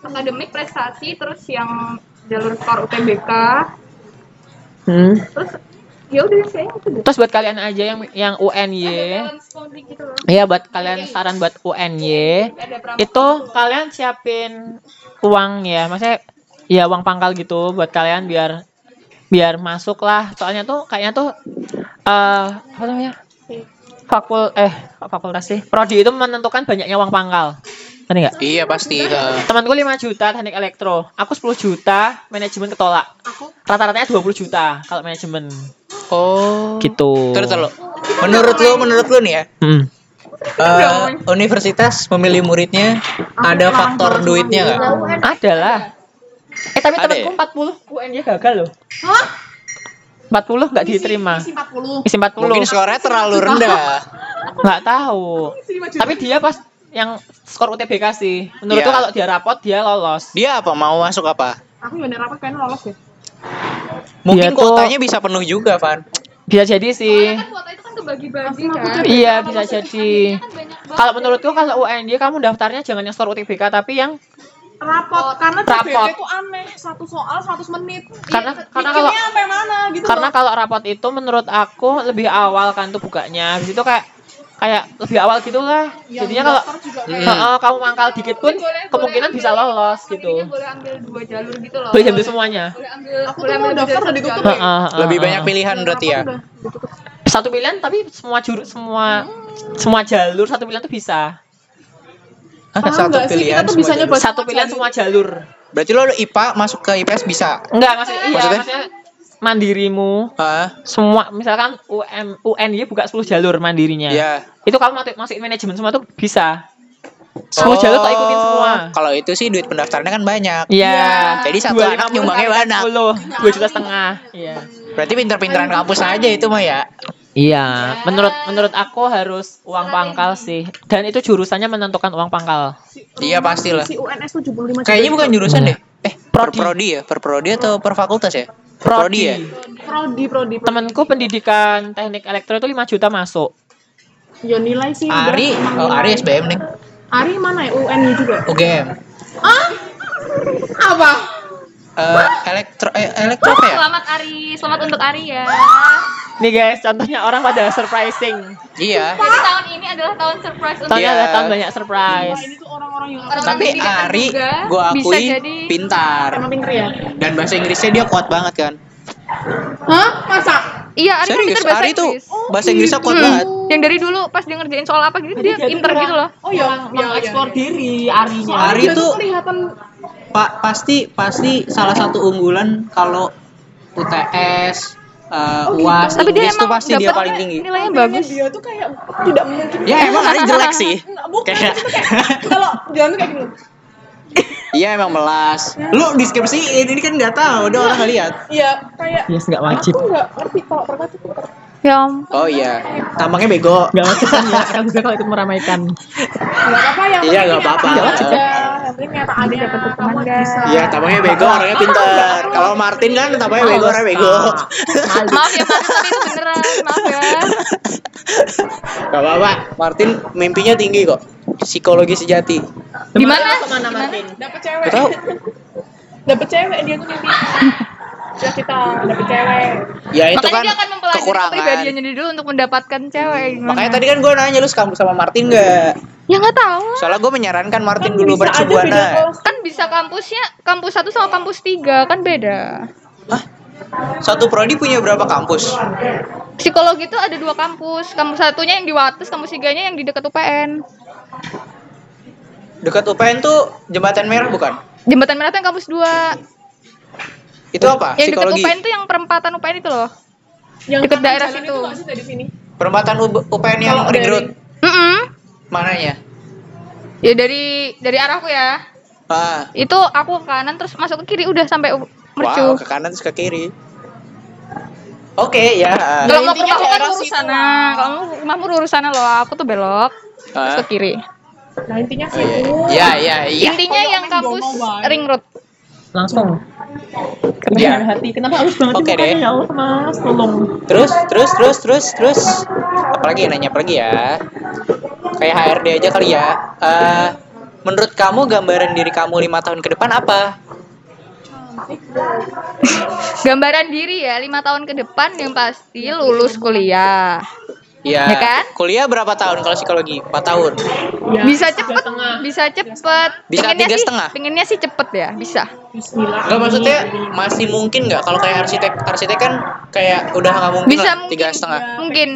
akademik prestasi terus yang jalur skor UTBK Hmm. terus ya udah deh Terus buat kalian aja yang yang UNY, gitu iya buat kalian saran buat UNY, itu kalian siapin uang ya, maksudnya ya uang pangkal gitu buat kalian biar biar masuk lah. Soalnya tuh kayaknya tuh eh apa namanya? Fakul eh fakultas sih. Prodi itu menentukan banyaknya uang pangkal. Ngerti nggak? Iya pasti. eh. Temanku 5 juta teknik elektro. Aku 10 juta manajemen ketolak. Rata-ratanya 20 juta kalau manajemen. Oh. Gitu. Terus terus. Menurut lu, menurut lu nih ya, Hmm. eh, universitas memilih muridnya ada faktor duitnya nggak? Ada lah. Eh tapi temanku ya? 40 UN nya gagal loh. Hah? 40 nggak diterima. Isi 40. Isi 40. Mungkin skornya terlalu rendah. nggak tahu. Isi 5 juta. Tapi dia pas yang skor UTBK sih. Menurutku Iya. kalau dia rapot dia lolos. Dia apa mau masuk apa? Aku bener apa pengen lolos ya. Mungkin Dia tuh- kuotanya bisa penuh juga, Van. Bisa jadi sih. kan kuota itu kan kebagi-bagi kan Iya bisa jadi. kan banget Kalau menurutku kalau UNY kamu daftarnya jangan yang skor UTBK tapi yang Rapot karena Rapot. Itu aneh. Satu soal 100 menit. Karena- Iya, karena kalau- sampai mana gitu. karena loh. kalau rapot itu menurut aku lebih awal kan tuh bukanya. Habis itu kayak kayak lebih awal gitu lah. Yang Jadinya kalau Hmm. kayak- Heeh, kamu mangkal dikit pun Boleh- kemungkinan boleh bisa ambil- lolos gitu. Boleh ambil dua jalur gitu loh Boleh ambil semuanya. boleh ambil Aku boleh tuh ambil mau daftar dua udah jalur. ditutup. Heeh, heeh, Lebih banyak pilihan berarti ya. Udah. Satu pilihan tapi semua jur semua semua jalur satu pilihan tuh bisa. Paham satu sih? pilihan Kita tuh semua bisa jalur. nyoba Satu pilihan semua jalur. Berarti lo IPA masuk ke IPS bisa? Enggak, maksudnya iya, Maksudnya? maksudnya mandirimu Hah? semua misalkan UM UNY buka 10 jalur mandirinya. Iya. Itu kamu masuk masukin manajemen semua tuh bisa. 10 Oh, jalur tak ikutin semua. Kalau itu sih duit pendaftarnya kan banyak. Iya. Jadi satu 250 anak nyumbangnya banyak. 10, 2 juta setengah. Iya. Berarti pinter-pinteran kampus aja itu mah ya. Iya, menurut menurut aku harus uang pangkal sih. Dan itu jurusannya menentukan uang pangkal. Iya pastilah. Si UNS 75 juta. Kayaknya bukan jurusan deh. Eh, per Prodi. prodi ya? Per prodi atau per fakultas ya? Per prodi ya? prodi prodi. prodi. Temanku pendidikan teknik elektro itu 5 juta masuk. Ya nilai sih. udah, Ari, oh. Ari SBM nih. Ari mana ya? UNY juga. UGM. Apa? Eh, elektro eh, elektro apa ya? selamat Ari selamat untuk Ari ya Nih guys, contohnya orang pada surprising. Iya. jadi tahun ini adalah tahun surprise untuk Tahunnya Iya. adalah tahun banyak surprise. Wah, ini tuh orang-orang yang Orang- Tapi Ari bisa akui jadi- pintar. emang pinter ya? Dan bahasa Inggrisnya dia kuat banget kan. Hah? Masa? iya Ari kan Serius, pinter bahasa Ari tuh Inggris bahasa Inggrisnya kuat Hmm. banget. yang dari dulu pas dia ngerjain soal apa gitu dia pinter gitu loh Oh iya, iya, Mengeksplor iya. diri Arinya. Ari Dia tuh- kelihatan Pak pasti pasti salah satu unggulan kalau UTS, eh, UAS, tapi dia tuh emang pasti dia paling tinggi. nilainya bagus Dia tuh kayak tidak mungkin. Ya emang Ari jelek sih. Bukan. Kayak Itu kayak kalau jalan tuh kayak gini. Iya emang melas. Lu deskripsiin ini kan nggak tahu, udah orang nggak lihat. Iya, kayak Yes, nggak wajib. aku nggak ngerti kalau perkat itu. ya ampun. Oh iya, tampangnya bego. Nggak wajib kan ya, akan juga kalau ikut meramaikan. Nggak apa-apa yang Iya, nggak apa-apa. nyata Nggak wajib. aja. Yang penting nyata ada dapat hukuman guys. Iya, tampangnya bego, orangnya pintar. Kalau Martin kan tampangnya bego, orangnya bego. maaf ya Martin tapi itu beneran maaf ya Gak apa-apa, Martin mimpinya tinggi kok. Psikologi sejati. di mana Ke mana? Martin? Dapat cewek. Tahu. Dapat cewek dia tuh mimpi. Cita-cita dapat cewek. Ya itu makanya kan dia akan mempelajari kekurangan. kepribadiannya dulu untuk mendapatkan cewek gimana Makanya tadi kan gue nanya lu sekampus sama Martin gak? ya nggak tahu Soalnya gue menyarankan Martin Kan dulu bercubuana. kan bisa kampusnya kampus satu sama kampus tiga kan beda Satu prodi punya berapa kampus? psikologi itu ada dua kampus kampus satunya yang di Wates kampus tiganya yang di dekat UPN Dekat UPN tuh jembatan merah bukan? jembatan merah yang kampus dua Itu apa? yang dekat Psikologi. UPN tuh yang perempatan UPN itu loh Yang kanan daerah situ. Itu dari sini? Perempatan U- UPN yang Kalau ring dari- road. Mm-mm. Mananya? ya dari dari arahku ya Ah, itu aku ke kanan terus masuk ke kiri udah sampai mercu wow, ke kanan terus ke kiri. Oke ya. ah. kalau mau ke rumahku kan lurus sana kalau rumahmu lurus sana loh aku tuh belok terus Ah. ke kiri Nah intinya Oh, sih iya. itu. Iya, iya, iya. intinya yang kampus ring road Langsung. Iya. hati. Kenapa harus banget mukanya? deh. Ya Allah, Mas, tolong. Terus, terus, terus, terus, terus. Apalagi nanya apalagi ya? Kayak HRD aja kali ya. Eh, menurut kamu gambaran diri kamu lima tahun ke depan apa? Gambaran diri ya, lima tahun ke depan yang pasti lulus kuliah. Ya, Ya kan? kuliah berapa tahun kalau psikologi? 4 tahun. bisa cepet, bisa cepet. Bisa Pengennya tiga sih- setengah? Pengennya sih cepet ya, bisa. Bismillah. Enggak maksudnya masih mungkin nggak kalau kayak arsitek arsitek kan kayak udah nggak mungkin Bisa lah, mungkin. tiga setengah nggak mungkin.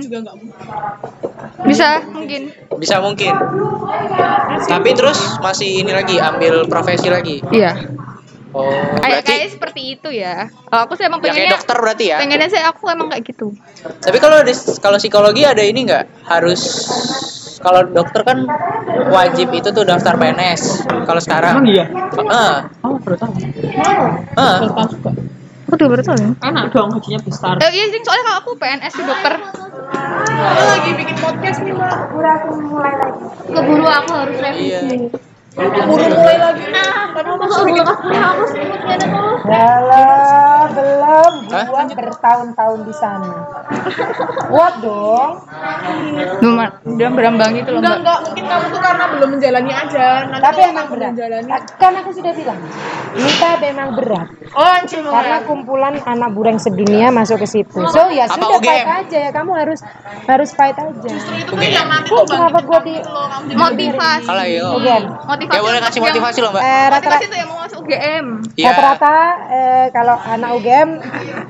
bisa mungkin. bisa mungkin tapi terus masih ini lagi ambil profesi lagi Iya. Oh Kayak berarti kayak seperti itu ya. Kalau aku sih emang ya kayak pengennya, dokter berarti ya pengennya sih aku emang kayak gitu. tapi kalau di- kalau psikologi ada ini nggak harus kalau dokter kan wajib itu tuh daftar PNS kalau sekarang iya? Heeh. Oh, baru tahu. Heeh. Aku juga baru tahu ya. Enak dong gajinya besar. Eh, iya, soalnya kalau aku PNS sih dokter. Aku lagi bikin podcast nih mbak. Keburu aku harus iya Buru mulai lagi. Padahal masih bikin Yalah, belum. Gua bertahun-tahun di sana. Kuat dong. Belum udah berambang gitu loh, Enggak, enggak. Mungkin kamu tuh karena belum menjalani aja. Nanti Tapi emang berat. menjalani. Kan aku sudah bilang. Kita memang berat. Oh, Ancil Karena kumpulan anak bureng sedunia masuk ke situ. So ya Apa sudah fight aja ya. Kamu harus harus fight aja. itu tuh yang Oh, tuh kenapa gua kamu di Motivasi. kalau iya UGM? Motivasi. ya boleh kasih motivasi loh mbak Eh, rata-rata Motivasi tuh yang mau masuk UGM. ya Rata-rata eh, kalau anak UGM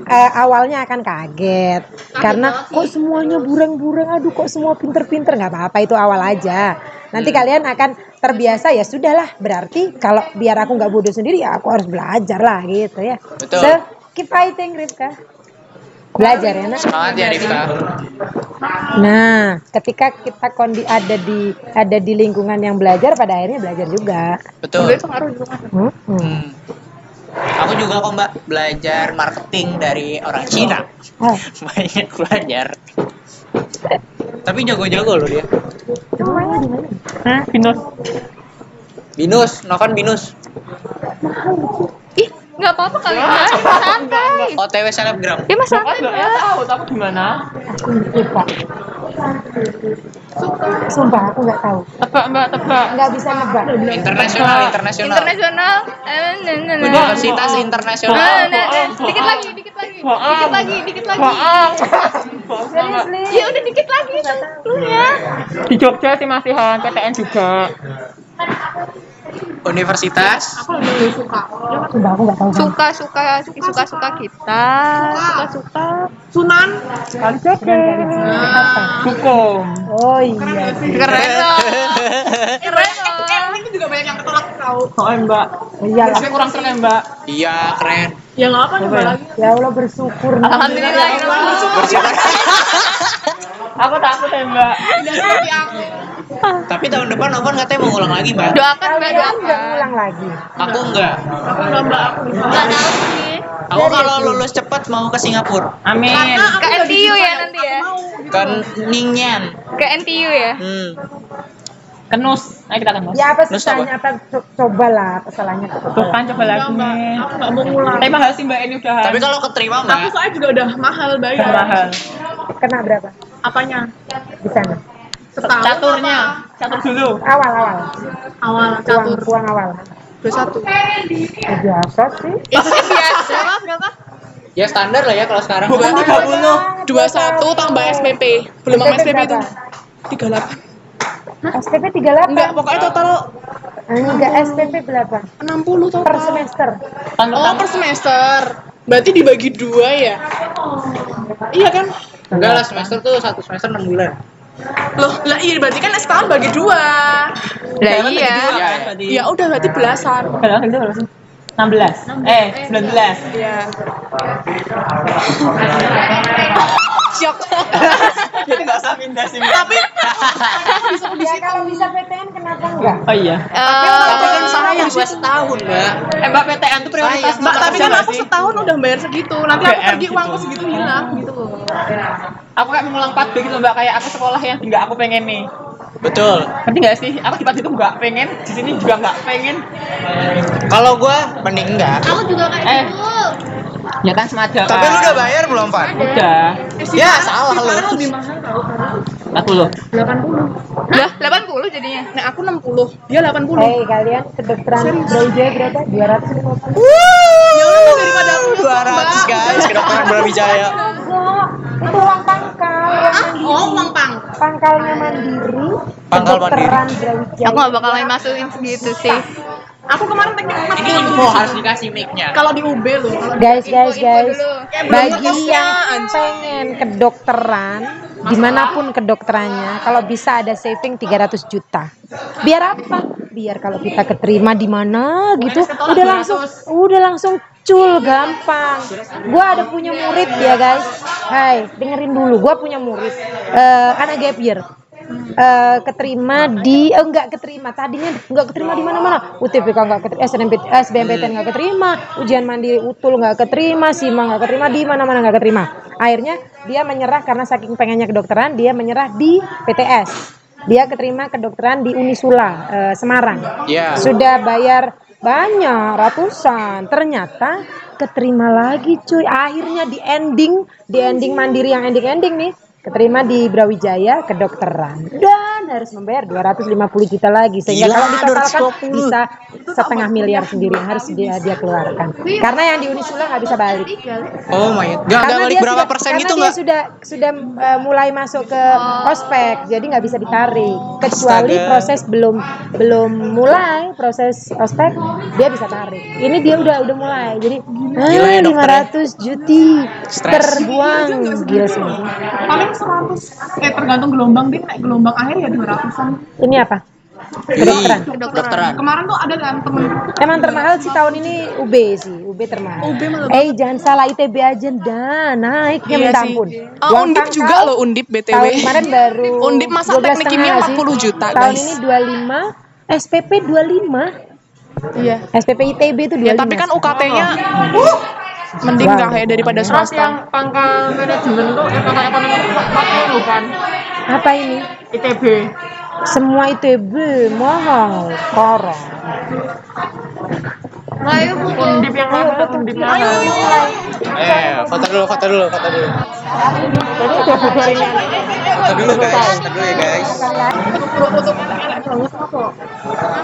eh, awalnya akan kaget karena kok semuanya bureng-bureng, aduh kok semua pinter-pinter nggak apa-apa itu awal aja. Nanti Hmm. kalian akan terbiasa ya sudahlah berarti kalau biar aku nggak bodoh sendiri ya aku harus belajar lah gitu ya. Betul. So keep fighting Rifka. Belajar ya nak. semangat ya Rifka Nah, ketika kita kondi ada di ada di lingkungan yang belajar pada akhirnya belajar juga. betul Udah pengaruh juga. Hmm. Hmm. Aku juga kok mbak belajar marketing dari orang Cina. Oh, Banyak belajar. Tapi jago-jago loh dia. semuanya di mana? Hah, Binus. Binus, nokan binus. Ih, nggak apa-apa kali Mbak. Santai. OTW selebgram. Ya mas santai. Enggak ya tahu, tahu gimana? Aku lupa. Sumpah aku nggak tahu. Tebak Mbak, tebak. Nggak bisa nebak. Internasional, internasional. Internasional. Universitas internasional. Dikit lagi, dikit lagi. Dikit lagi, dikit lagi. Ya udah dikit lagi sebelumnya. Di Jogja sih masih Han, PTN juga. Universitas. Aku nggak tahu. Suka, suka, suka, suka kita. Suka, suka. Sunan. Kali Jogja. Hukum. Oh iya. Keren loh. Keren loh. Eh, ini juga banyak yang ketolak tahu. Oh Mbak. Iyalah. Tapi kurang keren Mbak. Iya, keren. Ya nggak apa coba lagi. Ya Allah bersyukur. Alhamdulillah. ya Allah. Bersyukur. Aku takut ya Mbak. Aku. Tapi tahun depan Novan katanya mau ngulang lagi, Mbak. Doakan mbak nggak doakan. ngulang lagi. Aku enggak. Enggak mbak aku. Nggak tahu sih. Aku kalau lulus cepat mau ke Singapura. Amin. Ke NTU ya nanti ya. Kan Ningyan. Ke NTU ya. Hmm. Kenus. Ayo kita kenus. Ya apa Terus susahnya apa? Co- Cobalah kesalahannya Tuh coba. kan coba lagi. Aku nggak mau ngulang. Tapi mahal sih Mbak ini udah. Tapi kalau keterima, Aku Mbak. soalnya juga udah mahal bayar. mahal. Kena berapa Apanya? di sana? Setahun. Caturnya, catur dulu. Awal awal. Awal Uang, catur uang awal. dua satu. Ya, biasa sih. Itu biasa. Berapa? Berapa? Ya standar lah ya kalau sekarang. Bukan tiga puluh. Dua satu tambah SPP. Belum sama SPP itu. Tiga delapan. SPP 38. Enggak, pokoknya total Enggak, SPP berapa? enam puluh total. Per semester. Oh, per semester. Berarti dibagi dua ya? Iya kan? Enggak lah semester tuh satu semester 6 bulan. Loh, lah iya berarti kan setahun bagi dua. Lah iya. Iya. Ya udah berarti belasan. Kalau itu berapa sih? 16. Eh, 19. Iya. Shock. Jadi enggak usah minta sih. Tapi Ya kalau bisa PTN kenapa enggak? Oh iya. Tapi kan Eh, sayang gua setahun, Mbak. Eh, Mbak PTN tuh prioritas Mbak, tapi kan aku setahun udah bayar segitu. Nanti aku pergi gitu. uangku segitu hilang gitu loh. Aku kayak mengulang 4 B gitu Mbak, kayak aku sekolah yang enggak aku pengen nih. Betul. Ngerti nggak sih? Aku di itu nggak pengen, di sini juga nggak pengen. Kalau gua mending enggak. Aku juga kayak Eh. gitu. Ya kan semada kan. Tapi lu udah bayar belum, Van? Udah. Ya, salah lu. Lebih mahal tau kan. 40. 80. Lah, 80 jadinya. Nah, aku 60. Dia 80. Hei kalian kedokteran Brawijaya berapa? 250. Ya Allah, daripada aku 200 guys, kedokteran Brawijaya. Itu uang pangkal yang mandiri. Oh, uang pang. Pangkalnya mandiri. Pangkal Brawijaya. Aku gak bakalan masukin segitu sih. Aku kemarin teknik Ini 40. info harus dikasih mic-nya. Kalau di UB loh. Kalau Guys, guys, guys. dulu. Bagi yang pengen kedokteran, di mana pun kedokterannya, kalau bisa ada saving 300 juta. Biar apa? Biar kalau kita keterima di mana gitu, udah langsung, udah langsung cul gampang. Gua ada punya murid ya guys. Hai, dengerin dulu. Gua punya murid, eh anak gap year. Eh, keterima di eh, enggak keterima. Tadinya enggak keterima di mana-mana. UTBK enggak keterima SNMPT SBMPTN enggak keterima ujian mandiri utul enggak keterima SIMA enggak keterima di mana-mana enggak keterima. Akhirnya dia menyerah karena saking pengennya kedokteran dia menyerah di PTS dia keterima kedokteran di Unisula eh, Semarang. Ya. sudah bayar banyak ratusan. Ternyata keterima lagi cuy. Akhirnya di ending di ending mandiri yang ending ending nih keterima di Brawijaya kedokteran dan harus membayar 250 juta lagi sehingga Gila, kalau ditotalkan 250. bisa setengah miliar sendiri yang harus dia dia keluarkan. Karena yang di Unisula nggak bisa balik. Oh my god. Gak, gak balik berapa sudah, persen karena gitu dia nggak? sudah sudah uh, mulai masuk ke ospek jadi nggak bisa ditarik. Kecuali Astaga. proses belum belum mulai proses ospek dia bisa tarik. Ini dia udah udah mulai jadi Gila ya, ah, dokter 500 juti terbuang gila sih paling 100 eh tergantung gelombang dia naik gelombang akhir ya 200-an. ini apa kedokteran Kedokteran. Kemarin tuh ada kan temen emang termahal sih tahun ini UB sih UB termahal UB malah eh jangan salah ITB aja dah naiknya Iya minta ampun Oh, Undip juga loh Undip BTW. Tahun kemarin baru Undip masa 12 teknik kimia setengah sih. 40 juta, Tahun guys. ini 25, SPP 25. Iya. SPP ITB itu 25. Ya tapi kan UKT-nya mending Wow. nggak ya daripada swasta. pangkal manajemen tuh eh, pangkal ekonomi itu pakai kan Apa ini? ITB. Semua ITB mahal, sekarang. Undip yang mana? Undip mana? Eh, foto dulu, foto dulu, foto dulu. Foto dulu guys, foto dulu ya guys.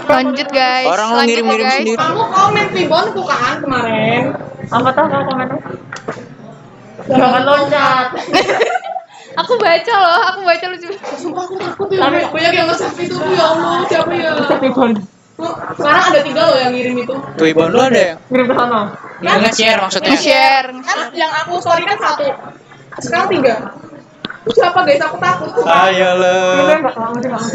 Lanjut guys. Orang ngirim-ngirim guys. sendiri. Kamu komen kan kemarin. Apa tuh kalau komennya? Jangan loncat. Aku baca loh, aku baca lucu. Sumpah aku takut ya. Banyak yang nge-save itu ya Allah siapa ya? Sekarang ada tiga loh yang ngirim itu. Tuh ibu lu ada yang Kirim ke sana. yang nge-share maksudnya. Share. Kan yang aku story kan satu. Sekarang tiga. Itu siapa guys? Aku takut. Ayo lo.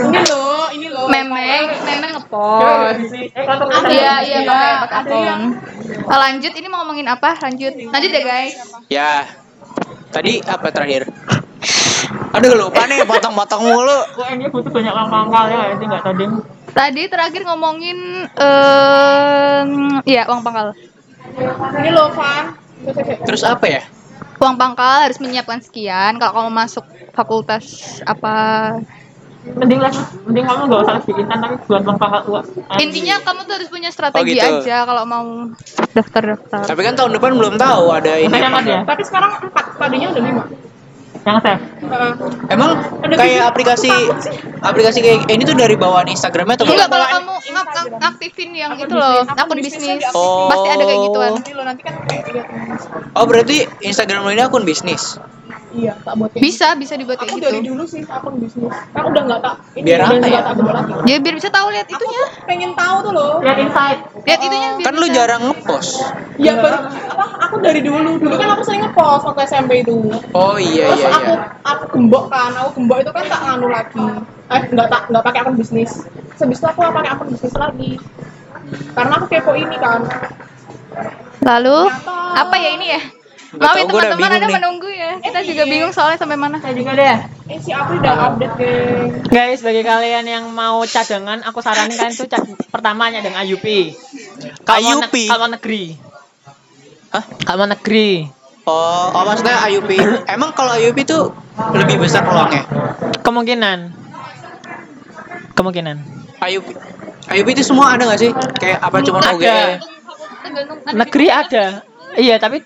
Ini loh, ini loh. Memeng, memeng ngepost. Ada Iya, iya pakai pakai ada yang akun. Oh, lanjut, ini mau ngomongin apa? Lanjut. Lanjut ya guys. Ya. Tadi apa terakhir? Aduh lupa nih, potong-potong mulu. Kok ini butuh banyak uang pangkal ya, itu nggak tadi. Tadi terakhir ngomongin eh ya uang pangkal. ini loh Van. Terus apa ya? Uang pangkal harus menyiapkan sekian kalau kamu masuk fakultas apa. Mending lah, mending kamu nggak usah bikin tapi buat uang pangkal uang. Intinya kamu tuh harus punya strategi Oh, gitu. aja kalau mau daftar-daftar. Tapi kan tahun depan belum tahu ada ini. Apa dia? Tapi sekarang empat, tadinya udah lima. Yang save. Heeh. Emang kayak aplikasi aplikasi kayak ini tuh dari bawaan Instagramnya atau Enggak kalau kamu ngak- ngak- aktifin yang itu loh, akun bisnis. Oh. Pasti ada kayak gituan. Ini loh nanti kan. Oh berarti Instagram lo ini akun bisnis. Iya, tak buat kayak Bisa, bisa dibuat Aku kayak dari gitu. dulu sih akun bisnis. Kan udah nggak tak. Ini Biar udah apa nggak ya? lagi. Ya biar bisa tahu lihat itunya. Pengen tahu tuh loh. Lihat insight. Lihat itunya biar Kan lu bisa. jarang ngepost. Ya baru apa? Aku dari dulu. Dulu kan aku sering ngepost waktu SMP itu. Oh iya Terus iya aku iya. aku gembok kan. Aku gembok itu kan tak nganu lagi. Eh nggak tak nggak pakai akun bisnis. Itu aku pakai akun bisnis lagi. Karena aku kepo ini kan. Lalu apa ya ini ya? Maaf ya teman-teman ada menunggu ya. Kita juga bingung soalnya sampai mana. Saya juga deh. Eh si April udah update geng. Guys, bagi kalian yang mau cadangan, aku saranin kalian tuh cad pertamanya dengan IUP. Kalau IUP? ne- Kalau negeri. Hah? Kalau negeri. Oh, oh maksudnya IUP. Emang kalau IUP tuh lebih besar peluangnya? Kemungkinan. Kemungkinan. IUP. IUP itu semua ada nggak sih? Kayak apa cuma. UGM? Negeri ada. Iya, tapi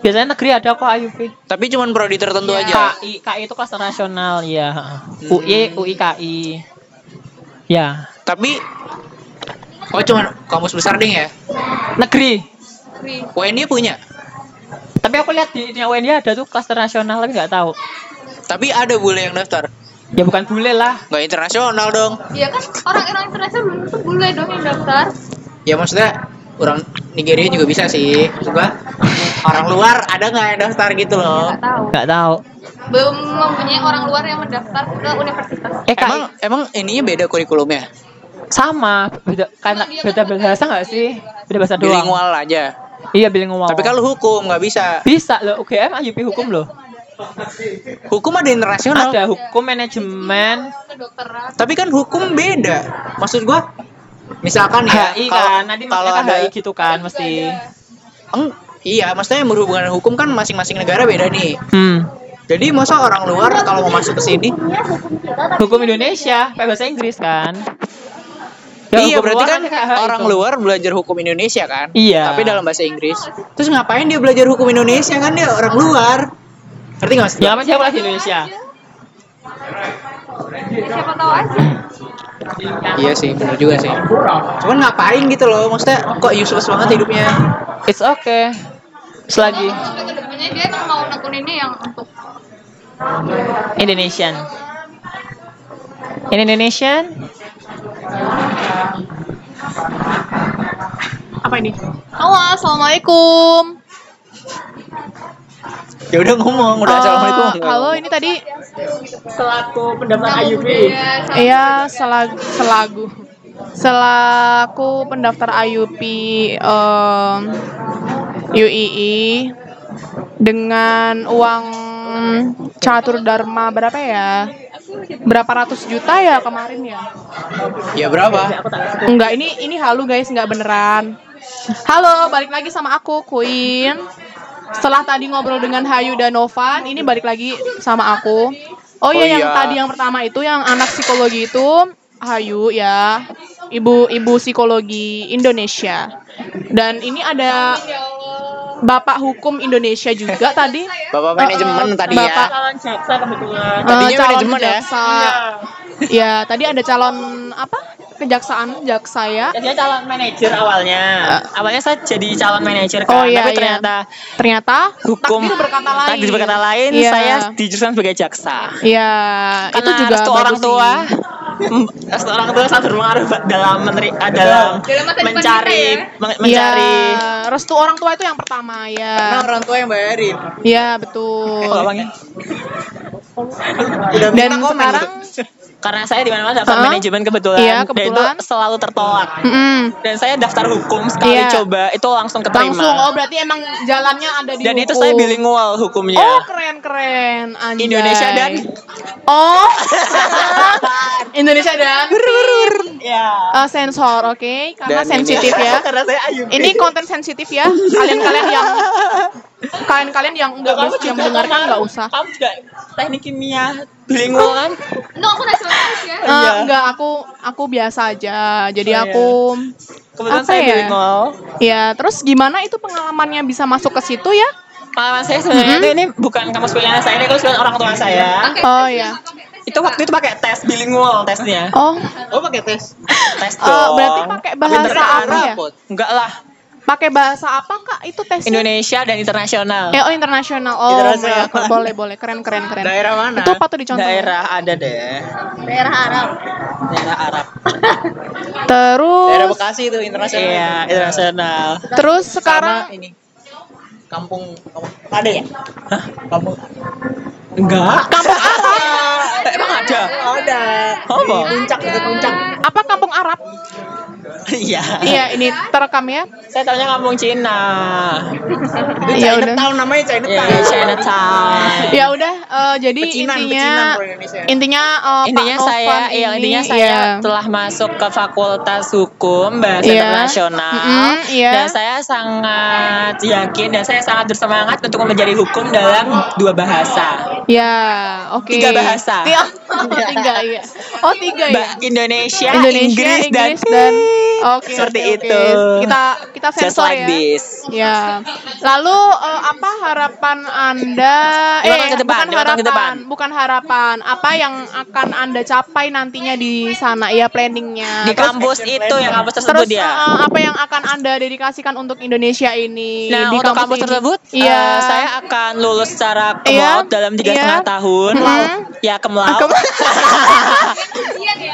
Biasanya negeri ada kok IUP. Tapi cuman prodi tertentu Iya. aja. KI, KI itu kelas nasional ya. UI, UI KI. Ya, Tapi Oh cuman kampus besar ding ya. negeri. UNY punya. Tapi aku lihat di di UNY ada tuh kelas nasional tapi nggak tahu. Tapi ada bule yang daftar. Ya bukan bule lah. Nggak internasional dong. Iya kan orang-orang internasional belum tentu bule dong yang daftar. Ya maksudnya orang Nigeria juga bisa sih. Maksud gua orang luar ada nggak yang daftar gitu loh. Nggak tahu. Nggak tahu. Belum mempunyai orang luar yang mendaftar ke universitas. Eh Emang emang ininya beda kurikulumnya? sama beda karena beda bahasa nggak sih? Beda bahasa doang. Bilingual aja. Iya bilingual. Tapi kalau hukum nggak bisa. bisa loh UGM IUP hukum loh. Hukum ada internasional. Ada hukum manajemen. Tapi kan hukum beda. Maksud gua misalkan ya HI kalau- kan nanti kalau maksudnya kan ada HI gitu kan mesti. Eng- iya, maksudnya yang berhubungan dengan hukum kan masing-masing negara beda nih. Hmm. Jadi masa orang luar kalau mau masuk ke sini, Hukum Indonesia pakai bahasa Inggris kan? iya hukum berarti kan HI orang luar belajar hukum Indonesia kan? Iya. Tapi dalam bahasa Inggris. Terus ngapain dia belajar hukum Indonesia kan dia orang luar? Ngerti nggak maksud Ya apa siapa di Indonesia? Ya, siapa tahu aja. Iya sih, benar juga sih. Cuman ngapain gitu loh? Maksudnya kok useless banget hidupnya? It's okay. Selagi ke depannya dia mau nekuninnya yang untuk Indonesian. In Indonesian? Apa ini? Halo, assalamualaikum. Ya udah ngomong, udah Eh, assalamualaikum. halo, ini tadi Selaku pendaftar IUP. Iya, selagu, selagu selaku pendaftar IUP em, UII dengan uang catur dharma berapa ya? Berapa ratus juta ya kemarin ya? Ya berapa? Enggak, ini ini halu guys, enggak beneran. Halo, balik lagi sama aku Queen. Setelah tadi ngobrol dengan Hayu dan Novan, ini balik lagi sama aku. Oh iya, Oh yang iya. tadi yang pertama itu yang anak psikologi itu Hayu ya. Ibu-ibu psikologi Indonesia. Dan ini ada Bapak Hukum Indonesia juga tadi. Bapak manajemen eh, tadi Bapak, ya. Calon jaksa kebetulan. eh, Tadinya calon manajemen ya? jaksa. Ya, tadi ada calon apa? Kejaksaan, jaksa ya. Ya, dia calon manajer awalnya. awalnya saya jadi calon manajer kan, Oh, iya, tapi iya. ternyata Ternyata hukum takdir berkata lain. takdir berkata lain, Iya. saya dijurusan sebagai jaksa. Iya, itu Karena juga orang sih. tua, restu orang tua sangat berpengaruh dalam menteri, ah, dalam mencari ya. men- mencari Iya, restu orang tua itu yang pertama Karena ya. orang tua yang bayarin. Iya, betul. Oh. Udah Dan sekarang gitu. Karena saya di mana-mana daftar Heeh. manajemen kebetulan, Iya, dan kebetulan. itu selalu tertolak. Mm-mm. Dan saya daftar hukum sekali Iya. coba itu langsung keterima. langsung oh berarti emang jalannya ada di dan itu hukum. saya bilingual hukumnya. Oh, keren-keren. Anjay. Indonesia dan Oh. Indonesia dan ya. Eh, sensor, oke? Karena Dan ini- sensitif ya. Karena saya Ayub. Ini konten sensitif ya. Kalian-kalian yang kalian-kalian yang enggak yang mendengarkan kan, enggak usah. Kamu juga teknik kimia bilingual kan? Enggak, aku nasionalis ya. Iya. enggak, aku aku biasa aja. Jadi Oh, iya. aku Kebetulan Apa saya ya? bilingual. ya terus gimana itu pengalamannya bisa masuk ke situ ya? Pengalaman saya sebenarnya itu ini bukan kampus pilihan saya, ini pilihan orang tua saya. Oh ya. Itu waktu itu pakai tes bilingual tesnya. Oh, Oh pakai tes. Tes dong. berarti pakai bahasa apa ya? Enggak lah, Pakai bahasa apa kak itu tesnya? Indonesia dan internasional. Eh, oh internasional. Oh, Internasional. my God. boleh boleh keren keren keren. Daerah mana? Itu patut dicontoh. Daerah ada deh. Daerah Arab. Daerah Arab. Terus Daerah Bekasi itu internasional. Iya, internasional. terus Sama sekarang ini kampung, kampung ada ya? Hah? Kampung Enggak. Kampung Arab. Emang ada? ada. Apa? Di puncak itu puncak. apa kampung Arab? Iya. iya, ini terekam ya. Saya tahunya kampung Cina. Itu Ya udah. Chinatown namanya Chinatown. Iya, Chinatown. Ya udah eh, jadi Pecinan, intinya pecinan intinya eh, intinya Pak saya iya ini, intinya saya iya. telah masuk ke Fakultas Hukum Bahasa Iya. Internasional Mm-mm, iya. dan saya sangat yakin dan saya sangat bersemangat untuk mempelajari hukum dalam dua bahasa Ya, oke. Tiga bahasa. Tiga, tiga iya. Oh, tiga ya. Indonesia, Indonesia, Inggris, Inggris, dan, dan Oke, Seperti oke, oke. itu. Kita kita just sensor like ya. this Ya. Lalu eh, apa harapan Anda Lima tahun ke depan, bukan tahun ke harapan, depan. bukan harapan. Apa yang akan Anda capai nantinya di sana ya planningnya. Di Terus- kampus itu yang kampus Terus tersebut ya. eh, apa yang akan Anda dedikasikan untuk Indonesia ini Nah, di untuk kampus ini? tersebut, Iya. eh, saya akan lulus secara cum Iya. dalam tiga Iya. setengah tahun. Ya,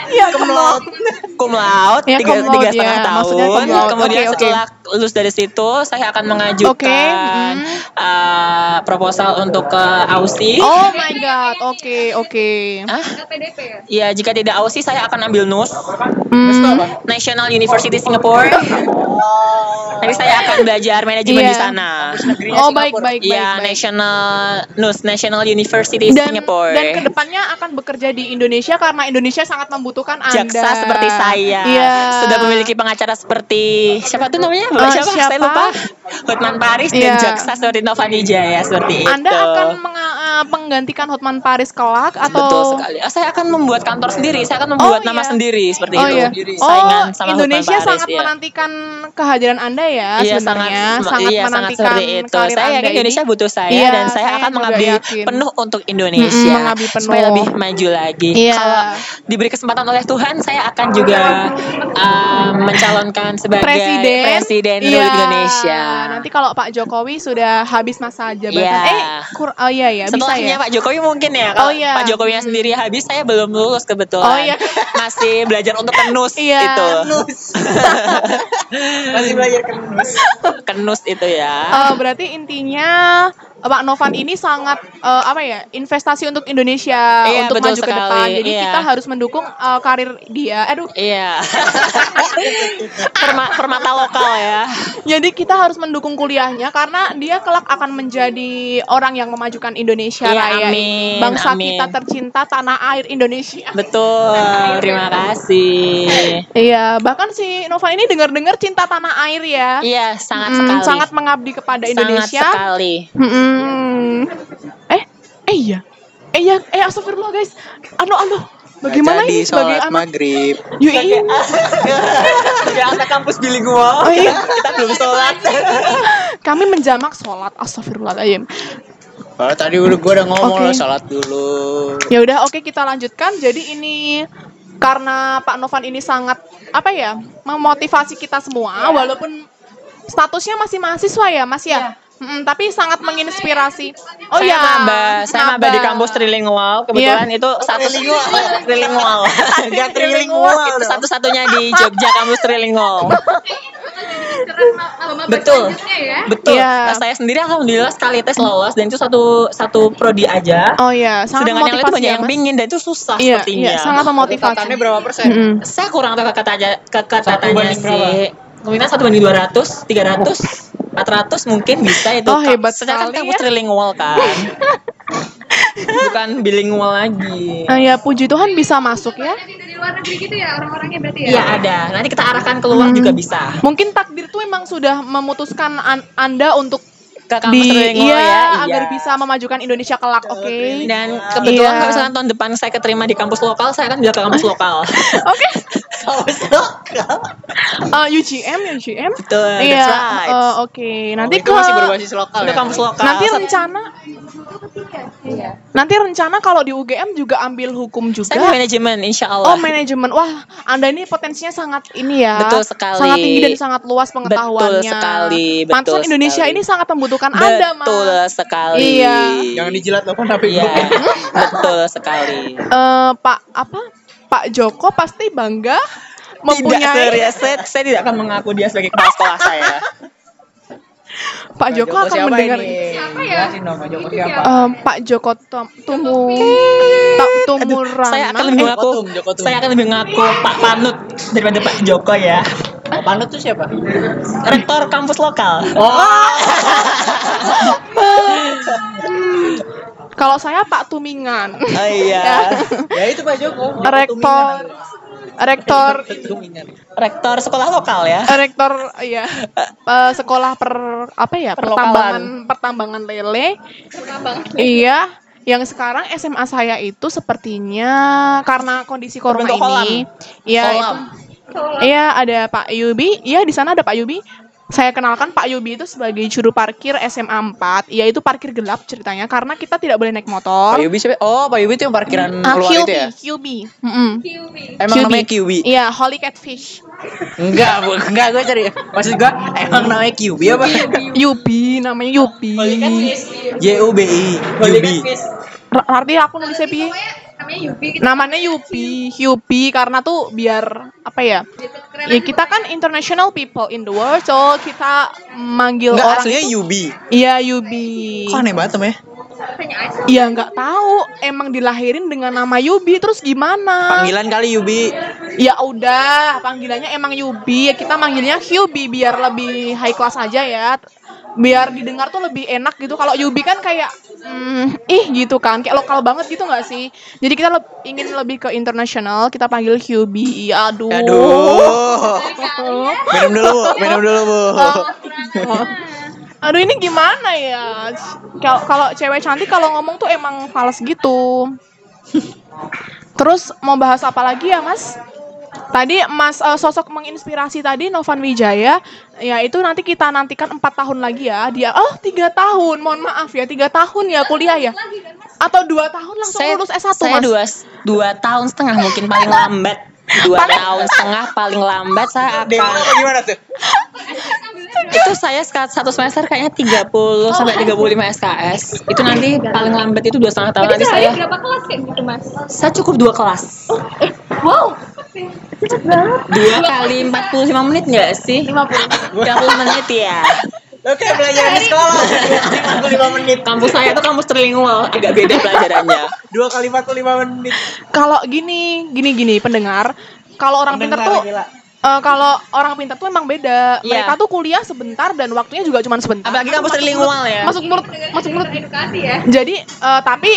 Iya, cum laude. cum laude Ya, tiga, cum laude, tiga setengah ya. Maksudnya tahun. Kemudian Oke, oke. setelah lulus dari situ, saya akan mengajukan Oke, mhm. eh, proposal untuk ke AUSI. Oh my god. Oke, oke. Ah, ya jika tidak AUSI saya akan ambil NUS, Hmm. National University Singapore. Nanti saya akan belajar manajemen Iya. di sana. Oh, baik baik baik. Iya, baik. National NUS National University dan Singapore. dan ke depannya akan bekerja di Indonesia karena Indonesia sangat membutuhkan anda jaksa seperti saya Iya. sudah memiliki pengacara seperti siapa tuh namanya Bapak Eh, siapa? saya siapa? lupa Hotman Paris Iya. dan jaksa seperti Jaya seperti anda itu akan menga- eh, menggantikan Hotman Paris kelak atau betul sekali Oh, saya akan membuat kantor sendiri saya akan membuat Oh, nama iya. sendiri seperti Oh itu iya. saingan Oh, sama Indonesia Hotman Paris, sangat ya. menantikan kehadiran Anda ya Iya sebenarnya. sangat, sangat iya, sangat menantikan seperti itu. Saya Anda yakin ini. Indonesia butuh saya Iya, dan saya, saya akan mengabdi yakin. penuh untuk Indonesia Mm-mm, mengabdi penuh. supaya lebih maju lagi. Iya. Kalau diberi kesempatan oleh Tuhan, saya akan juga uh, mencalonkan sebagai presiden, presiden Iya. Republik Indonesia. Nanti kalau Pak Jokowi sudah habis masa jabatan, Iya. eh, kur oh iya ya, bisa Setelahnya ya. Pak Jokowi mungkin ya. Kalau Oh, iya. Pak Jokowinya sendiri habis, saya belum lulus kebetulan. Oh, iya. Masih belajar untuk kenus Iya. itu. Masih belajar kenus. kenus itu ya. Eh, berarti intinya Pak Novan ini sangat eh, apa ya investasi untuk Indonesia Iya, untuk maju ke sekali, depan. Jadi iya. kita harus mendukung eh, karir dia. Aduh, Iya. Perma- permata lokal ya. Jadi kita harus mendukung kuliahnya karena dia kelak akan menjadi orang yang memajukan Indonesia Iya, raya, ini. amin, bangsa amin. kita tercinta tanah air Indonesia. Betul. Terima kasih. Iya, bahkan si Novan ini dengar-dengar cinta tanah air ya. Iya, sangat Hmm, sekali. sangat mengabdi kepada Indonesia. Sangat sekali. Hmm. Eh, eh iya. Eh iya, eh astagfirullah guys. Anu anu. Bagaimana Jadi ini sebagai sholat anak maghrib. UI? Sebagai anak kampus bilingual. Oh iya. Kita belum sholat. Kami menjamak sholat. Astagfirullahaladzim. Oh, tadi udah gua udah ngomong lo sholat dulu. Ya udah, oke kita lanjutkan. Jadi ini karena Pak Novan ini sangat apa ya memotivasi kita semua, walaupun statusnya masih mahasiswa ya, Mas ya. Mm, tapi sangat menginspirasi. Oh saya ya, maba, saya maba di kampus trilingual. Kebetulan itu satu trilingual. Gak trilingual itu satu-satunya di Jogja kampus trilingual. Betul. Betul. Iya. Nah, saya sendiri alhamdulillah sekali tes lolos dan itu satu satu prodi aja. Oh ya, sangat Sedangkan yang lain itu banyak ya, yang Mas. pingin dan itu susah Iya, sepertinya. iya, sangat memotivasi. Catatannya berapa persen? Mm-mm. Saya kurang tahu kata kekatannya banding berapa? sih. Kemungkinan satu banding 200, 300, 400 mungkin bisa itu. Oh, hebat Sedangkan sekali kampus ya. trilingual kan. Bukan bilingual lagi. Nah, ya puji Tuhan bisa masuk ya. Dari luar negeri gitu ya orang-orangnya berarti ya? Iya ada. Nanti kita arahkan keluar Hmm. juga bisa. Mungkin takdir tuh memang sudah memutuskan an- Anda untuk Ke kampus di trilingual iya, ya. agar iya. bisa memajukan Indonesia kelak, oke? Dan kebetulan Iya. kalau misalkan tahun depan saya keterima di kampus lokal, saya akan juga ke kampus lokal. Oke. Kampus lokal. Eh, UGM, UGM. Betul, Iya, that's right. eh, oke. Nanti itu ke masih berbasis lokal Itu ya. kampus lokal. nanti rencana Nanti rencana kalau di UGM juga ambil hukum saya juga. manajemen, insya Allah. Oh manajemen, wah Anda ini potensinya sangat ini ya, Betul sekali. sangat tinggi dan sangat luas pengetahuannya. Betul sekali, betul Pantesan Indonesia sekali. ini sangat membutuhkan Anda, Mas. Betul sekali. Iya. Jangan dijilat lo kan Iya, gue. betul sekali. Eh, Pak apa? Pak Joko pasti bangga Tidak mempunyai serius, saya, saya tidak akan mengaku dia sebagai kepala sekolah saya. Pak Joko, akan siapa mendengar ini? Siapa ya? Dong, Pak Joko siapa? Eh, Pak Joko Tom, Tumu Ta- Tumurana. saya akan lebih mengaku, Joko Joko Tum. saya akan lebih mengaku Pak Panut daripada Pak Joko ya. Pak Panut tuh siapa? Rektor kampus lokal. Oh, kalau saya Pak Tumingan. Oh iya. ya itu Pak Joko. Joko rektor rektor. Rektor sekolah lokal ya. rektor ya eh, sekolah per apa ya pertambangan pertambangan lele iya yang sekarang SMA saya itu sepertinya karena kondisi corona Berbentuk kolam. ini iya Kolam. itu iya ada Pak Yubi iya di sana ada Pak Yubi saya kenalkan Pak Yubi itu sebagai juru parkir SMA 4, yaitu parkir gelap ceritanya karena kita tidak boleh naik motor. Pak Yubi siapa? Oh, Pak Yubi itu yang parkiran Ah, luar QB, itu ya? QB. Mm-mm. Emang QB. namanya QB? Iya, Holy Catfish. Enggak, bu, enggak gue cari. Maksud gue emang namanya QB apa? Yubi, namanya Yubi. Y U B I. Yubi. R- Arti aku nulisnya piye? Namanya Yubi, Yubi karena tuh biar apa ya? Ya kita kan international people in the world, so kita manggil Enggak orang aslinya itu- Yubi. Iya Yubi. Kok aneh banget namanya? Iya nggak tahu, emang dilahirin dengan nama Yubi terus gimana? Panggilan kali Yubi. Ya udah, panggilannya emang Yubi, ya kita manggilnya Hyubi biar lebih high class aja ya. Biar didengar tuh lebih enak gitu. Kalau Yubi kan kayak hmm, ih gitu kan, kayak lokal banget gitu nggak sih? Jadi kita leb- ingin lebih ke internasional, kita panggil Hyubi. Aduh. Aduh. Minum dulu, Bu. Minum dulu, Bu. Aduh ini gimana ya? Kalau kalau cewek cantik kalau ngomong tuh emang fals gitu. Terus mau bahas apa lagi ya, Mas? Tadi Mas eh, sosok menginspirasi tadi Novan Wijaya, ya itu nanti kita nantikan empat tahun lagi ya. Dia oh tiga tahun, mohon maaf ya tiga tahun ya kuliah ya, atau dua tahun langsung saya lulus S1 saya Mas? dua dua tahun setengah mungkin paling lambat dua tahun setengah paling lambat saya akan apa gimana tuh? itu saya satu semester kayaknya 30 sampai 35 SKS itu nanti paling lambat itu dua setengah tahun nanti saya berapa kelas kayak gitu mas? saya cukup dua kelas Wow. Cepet banget. dua kali 45 menit nggak sih 50 menit ya kayak belajar di sekolah. 45 menit. kampus saya tuh kampus terlingual agak beda pelajarannya Dua kali 45 menit. Kalau gini, gini gini pendengar, kalau orang pintar tuh eh, kalau orang pintar tuh emang beda. Iya. Mereka tuh kuliah sebentar dan waktunya juga cuma sebentar. apalagi kampus terlingual ya masuk mulut masuk mulut Edukasi ya. jadi eh, tapi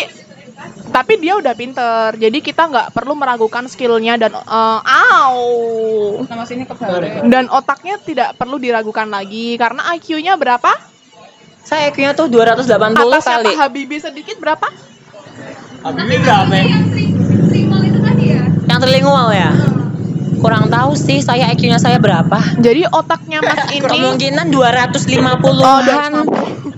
tapi dia udah pinter jadi kita nggak perlu meragukan skillnya dan au. Dan otaknya tidak perlu diragukan lagi karena IQ-nya berapa? Saya IQ-nya tuh 280 kata siapa? kali Habibie sedikit berapa? Habibie berapa ya? Primal itu tadi ya. yang terlingual ya? Kurang tahu sih saya IQ-nya saya berapa. Jadi otaknya Mas ini kemungkinan 250-an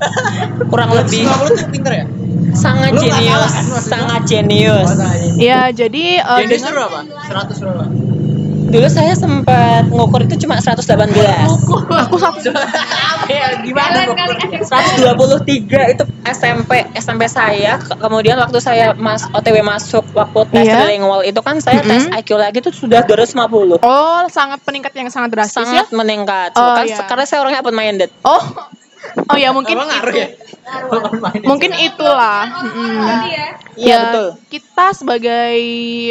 kurang lebih. 50 tuh pinter ya? Sangat Lu jenius kan sangat jenius ya jadi eh, Jenis dengan berapa? 100 berapa? dulu saya sempat ngukur itu cuma 118 aku satu Ya gimana kok? 123 itu SMP SMP saya Ke- kemudian waktu saya mas OTW masuk waktu tes Iya. bilingual itu kan saya tes Mm-mm. IQ lagi itu sudah 250 oh sangat peningkat yang sangat drastis ya sangat meningkat Oh, kan iya. karena saya orangnya open minded oh oh ya mungkin Emang ngaruh itu. ya? mungkin itulah Mm-mm. ya. Iya, betul. Kita sebagai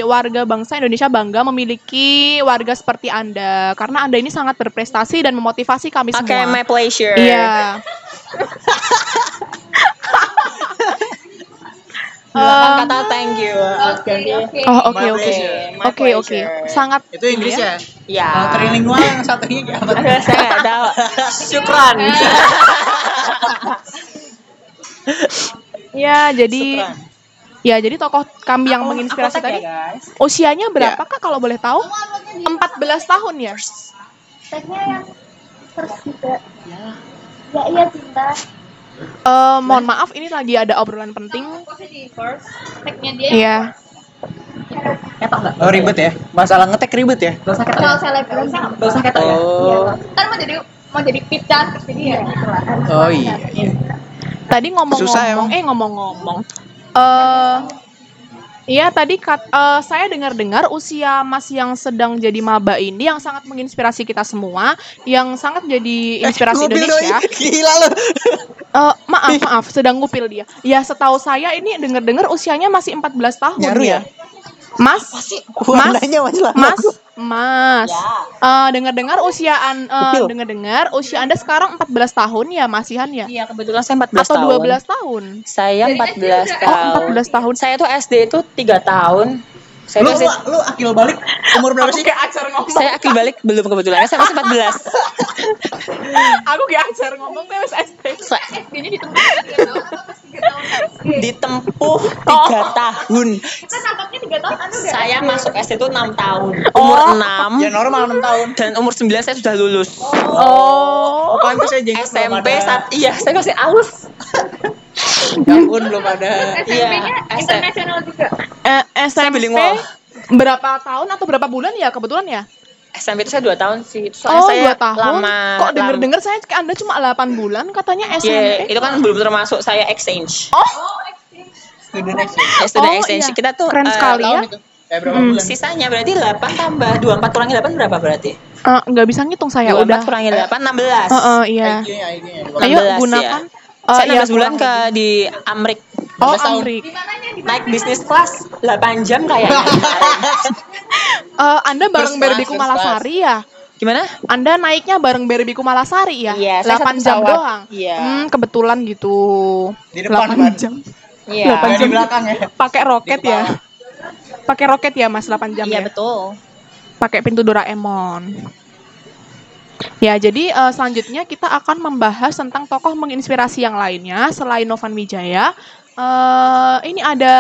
warga bangsa Indonesia bangga memiliki warga seperti Anda karena Anda ini sangat berprestasi dan memotivasi kami oke semua. my pleasure Iya. Eh, kata thank you Oke oke. Oh oke oke oke oke pleasure. sangat Itu Inggris ini ya? ya Kalau trilingual yang satunya kayak apa? saya tahu syukran Ya jadi ya jadi tokoh kami yang menginspirasi Aku tag tadi ya, guys. usianya berapa kak kalau boleh tahu? 14 tahun ya. Tagnya yang terus juga. Ya iya cinta. Eh mohon maaf ini lagi ada obrolan penting. Iya. Oh ribet ya? Masalah ngetek ribet ya? Kalau selebgram nggak Gak usah kata ya Oh. Kan mau jadi mau jadi pip cantik jadi ya gitu lah. Oh iya. iya. Tadi Susah ngomong-ngomong, eh ngomong-ngomong. Eh Iya tadi kat, eh, saya dengar-dengar usia Mas yang sedang jadi maba ini yang sangat menginspirasi kita semua, yang sangat jadi inspirasi Ngupil Indonesia. doi. Gila lu. Eh, maaf maaf, sedang ngupil dia. Ya setahu saya ini dengar-dengar usianya masih 14 tahun Nyaru ya. ya? Mas, Mas, Warnanya masih lama. Mas, Mas. Eh, dengar-dengar usia an, eh, Ngupil. dengar-dengar usia Anda sekarang 14 tahun ya, Masihan ya? Iya kebetulan saya 14 Atau tahun 12 tahun? Saya 14 Oh, tahun 14 tahun. Saya tuh SD itu 3 tahun Saya Lu, SD lu, lu akil balik umur berapa Aku sih? kayak ajar ngomong. saya akil balik belum kebetulan saya masih 14 Aku kayak ajar ngomong tuh wis SD. SD-nya di tempat dia tahu apa pas tiga ditempuh tiga Oh. tahun. Kita nangkapnya tiga tahun, Anda udah Saya masuk SD itu enam tahun. Umur Oh. enam Ya normal 6 tahun. dan umur 9 saya sudah lulus. Oh. Pantes saya jenggot SMP saat iya saya masih aus. Ya ampun belum ada. SMP-nya Iya, internasional juga. Eh, SMP bilingual. berapa tahun atau berapa bulan ya kebetulan ya? SMP itu saya 2 tahun sih. Soalnya oh, saya dua tahun. lama. Kok denger-denger saya Anda cuma 8 bulan katanya Iya, SMP. itu kan belum termasuk saya exchange. Oh, Student exchange. Ya, student Oh, exchange iya. kita tuh Keren eh, sekali ya. Tahun itu. Eh berapa Hmm. bulan? Sisanya berarti 8 tambah 24 kurangi 8 berapa berarti? eh, nggak bisa ngitung saya 24 udah. kurangi 8 16. Heeh, iya. IG-nya, IG-nya. Ayo 16 gunakan ya. Eh, saya ya, 16 bulan kurang ke lebih. di Amrik Oh, 16 tahun. Amrik. naik bisnis kelas 8 jam kayaknya. Eh, anda bareng Berbiku Malasari ya? Gimana? Anda naiknya bareng Berbiku Malasari ya? Iya, saya 8 satu jam pesawat. doang. Iya. Hmm, kebetulan gitu. Di depan 8 ban. jam. Iya. Delapan Nggak di belakang ya. Pakai roket ya? Pakai roket ya Mas 8 jam Iya ya? betul. Pakai pintu Doraemon. Ya, jadi eh, selanjutnya kita akan membahas tentang tokoh menginspirasi yang lainnya selain Novan Wijaya. Eh, ini ada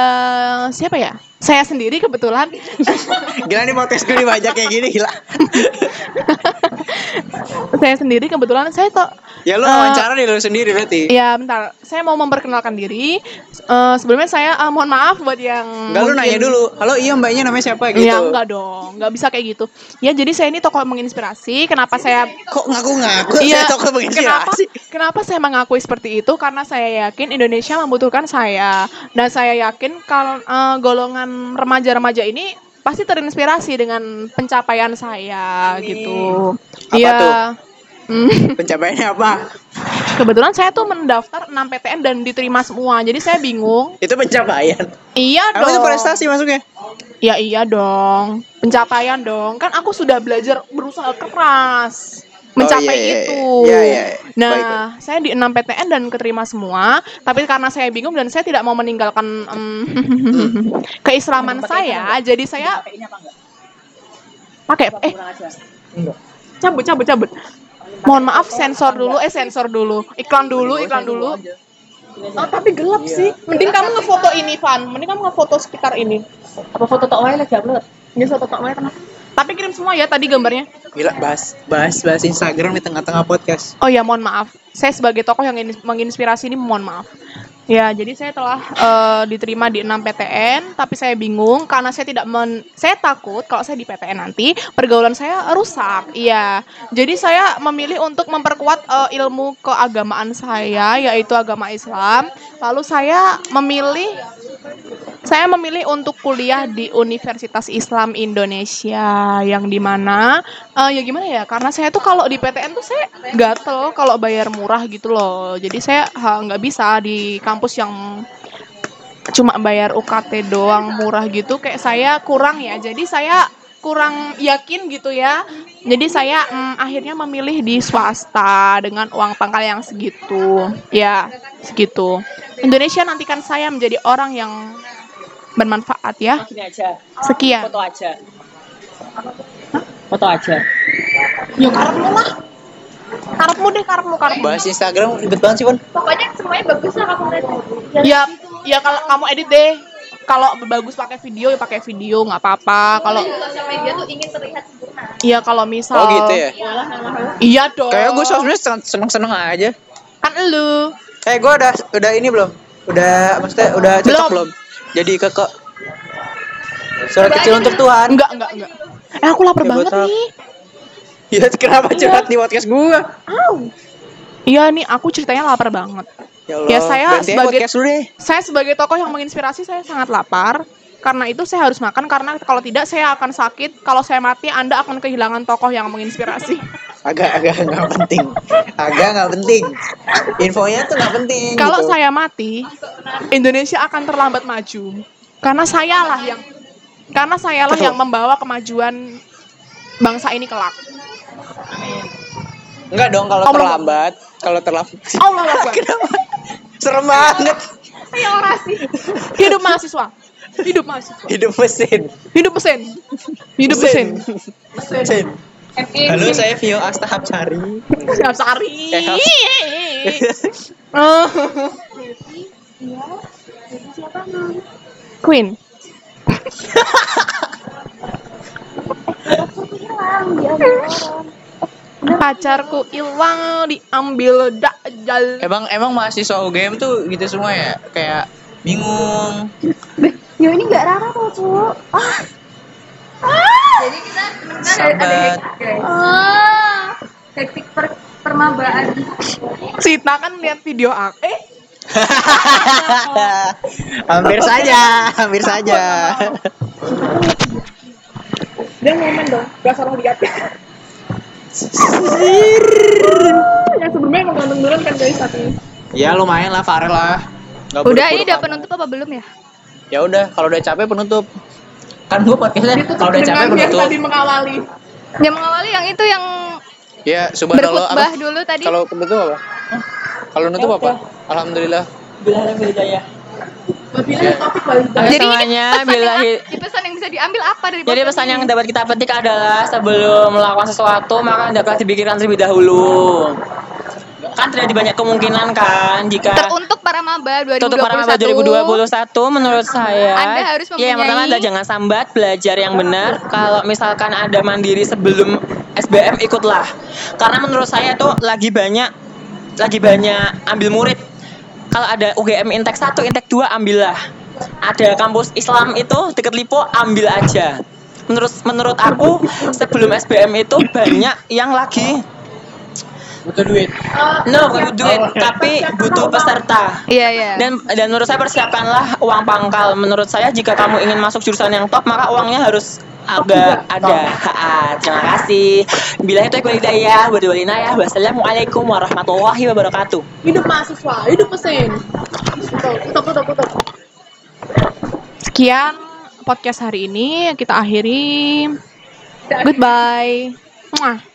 siapa ya? Saya sendiri kebetulan Gila nih podcast gue dibajak kayak gini gila. saya sendiri kebetulan saya to Ya lu Eh, wawancara nih lu sendiri berarti. Ya, bentar. Saya mau memperkenalkan diri. Eh, sebelumnya saya eh, mohon maaf buat yang Enggak lu nanya dulu. Halo iya mbaknya namanya siapa gitu. Ya enggak dong, enggak bisa kayak gitu. Ya jadi saya ini tokoh menginspirasi. Kenapa saya Kok ngaku-ngaku Iya, saya tokoh kenapa, menginspirasi? kenapa saya mengakui seperti itu? Karena saya yakin Indonesia membutuhkan saya dan saya yakin kalau eh, golongan remaja-remaja ini pasti terinspirasi dengan pencapaian saya gitu. Apa Iya. tuh? Hmm, Pencapaiannya apa? kebetulan saya tuh mendaftar 6 PTN dan diterima semua. Jadi saya bingung. Itu pencapaian. Iya dong. itu prestasi masuknya? Ya iya dong. Pencapaian dong. Kan aku sudah belajar berusaha keras mencapai Oh, iya, iya, itu. iya. Iya, iya, iya. Nah, Baik, saya di 6 PTN dan keterima semua, tapi karena saya bingung dan saya tidak mau meninggalkan em, keislaman saya, jadi saya pakai eh cabut cabut cabut. Mohon maaf sensor dulu, eh sensor dulu. Iklan dulu, iklan dulu. Oh, tapi gelap sih. Mending kamu ngefoto ini, Van. Mending kamu ngefoto sekitar ini. Apa foto tok wae lagi upload? Ini foto tak kenapa? Tapi kirim semua ya tadi gambarnya. Gila bahas bahas bahas Instagram di tengah-tengah podcast. Oh ya, mohon maaf. Saya sebagai tokoh yang menginspirasi ini mohon maaf. Ya, jadi saya telah eh, diterima di 6 PTN, tapi saya bingung karena saya tidak men saya takut kalau saya di PTN nanti pergaulan saya rusak. Iya. Jadi saya memilih untuk memperkuat eh, ilmu keagamaan saya yaitu agama Islam. Lalu saya memilih saya memilih untuk kuliah di Universitas Islam Indonesia yang di mana eh, ya gimana ya karena saya tuh kalau di PTN tuh saya gatel kalau bayar murah gitu loh. Jadi saya nggak bisa di kampus yang cuma bayar UKT doang murah gitu. Kayak saya kurang ya jadi saya kurang yakin gitu ya. Jadi saya mm, akhirnya memilih di swasta dengan uang pangkal yang segitu. Ya segitu. Indonesia nantikan saya menjadi orang yang bermanfaat ya Gini aja. sekian Foto aja. Foto aja. ya karepmu lah karepmu deh karepmu karepmu Bahas Instagram ribet banget sih, Bon. Pokoknya semuanya bagus lah kamu lihat. Jangan ya gitu. ya kalau kamu edit deh kalau bagus pakai video ya pakai video nggak apa-apa kalau sosial media tuh ingin terlihat sempurna. iya kalau misal Oh gitu ya. iya dong Kayak gue sosmed seneng-seneng aja. kan elu Eh gue udah udah ini belum? Udah maksudnya udah cocok Belum. belum? Jadi keke Surat kecil untuk Tuhan. enggak enggak enggak eh aku lapar banget botak. nih. Ya kenapa curhat di podcast gue? iya nih aku ceritanya lapar banget. Ya Allah. Ya, saya sebagai- saya sebagai tokoh yang menginspirasi saya sangat lapar. Karena itu saya harus makan karena kalau tidak saya akan sakit. Kalau saya mati anda akan kehilangan tokoh yang menginspirasi Agak agak nggak penting. Agak nggak penting. Infonya tuh nggak penting. kalau gitu. saya mati Indonesia akan terlambat maju karena sayalah yang karena sayalah Betul. yang membawa kemajuan bangsa ini kelak Enggak dong kalau Allah. terlambat. Kalau terlambat. Allah Akbar. Serem banget. hidup mahasiswa hidup mahasiswa Hidup mesin. hidup mesin hidup mesin Mesin. Halo, saya Vio Astahap Sari. siap sari non? Queen. Aku hilang diambil orang. Pacarku hilang diambil dajal. Emang emang mahasiswa UGM tuh gitu semua ya? Kayak bingung. Ya ini nggak Rara kok, Cuk. Ah. Jadi kita Sahabat. Ah. Hektik per permabaan. Sita kan lihat video aku. Eh, hampir saja, hampir saja. dia ngomen dong. Gak salah lihat. Yang sebelumnya emang ganteng beneran kan guys tapi. Ya lumayan lah Farel lah. Nggak Udah ini udah penutup apa belum ya? Ya udah, kalau udah capek penutup. Kan gua podcastnya kalau udah capek yang penutup. tadi mengawali. Yang mengawali yang itu yang Ya, subhanallah apa? dulu tadi. Kalau penutup apa? Hah? Kalau nutup apa? Alhamdulillah. Paling Jadi ini semuanya, pesan yang, billahi- di pesan yang bisa diambil apa dari Jadi pesan ini? yang dapat kita petik adalah sebelum melakukan sesuatu maka hendaklah dipikirkan terlebih dahulu. Kan terjadi banyak kemungkinan kan jika Teruntuk para maba 2021. Untuk para maba 2021 menurut saya Anda harus Ya yang pertama mempunyai- adalah jangan sambat Belajar yang benar. Kalau misalkan ada mandiri sebelum SBM ikutlah. Karena menurut saya tuh lagi banyak Lagi banyak ambil murid. Kalau ada UGM Intek 1, Intek 2 ambillah. Ada kampus Islam itu deket Lipo ambil aja. Menurut menurut aku sebelum SBM itu banyak yang lagi Butuh duit. No, bukan butuh duit, tapi butuh peserta. Iya, iya. Dan dan menurut saya persiapkanlah uang pangkal. Menurut saya jika kamu ingin masuk jurusan yang top maka uangnya harus agak ada. Ha, terima kasih. Bila itu ikhwan hidayah, ya. Wassalamualaikum warahmatullahi wabarakatuh. Hidup mahasiswa, hidup mesin. Tutup, tutup, tutup. Sekian podcast hari ini kita akhiri. Goodbye. Muah.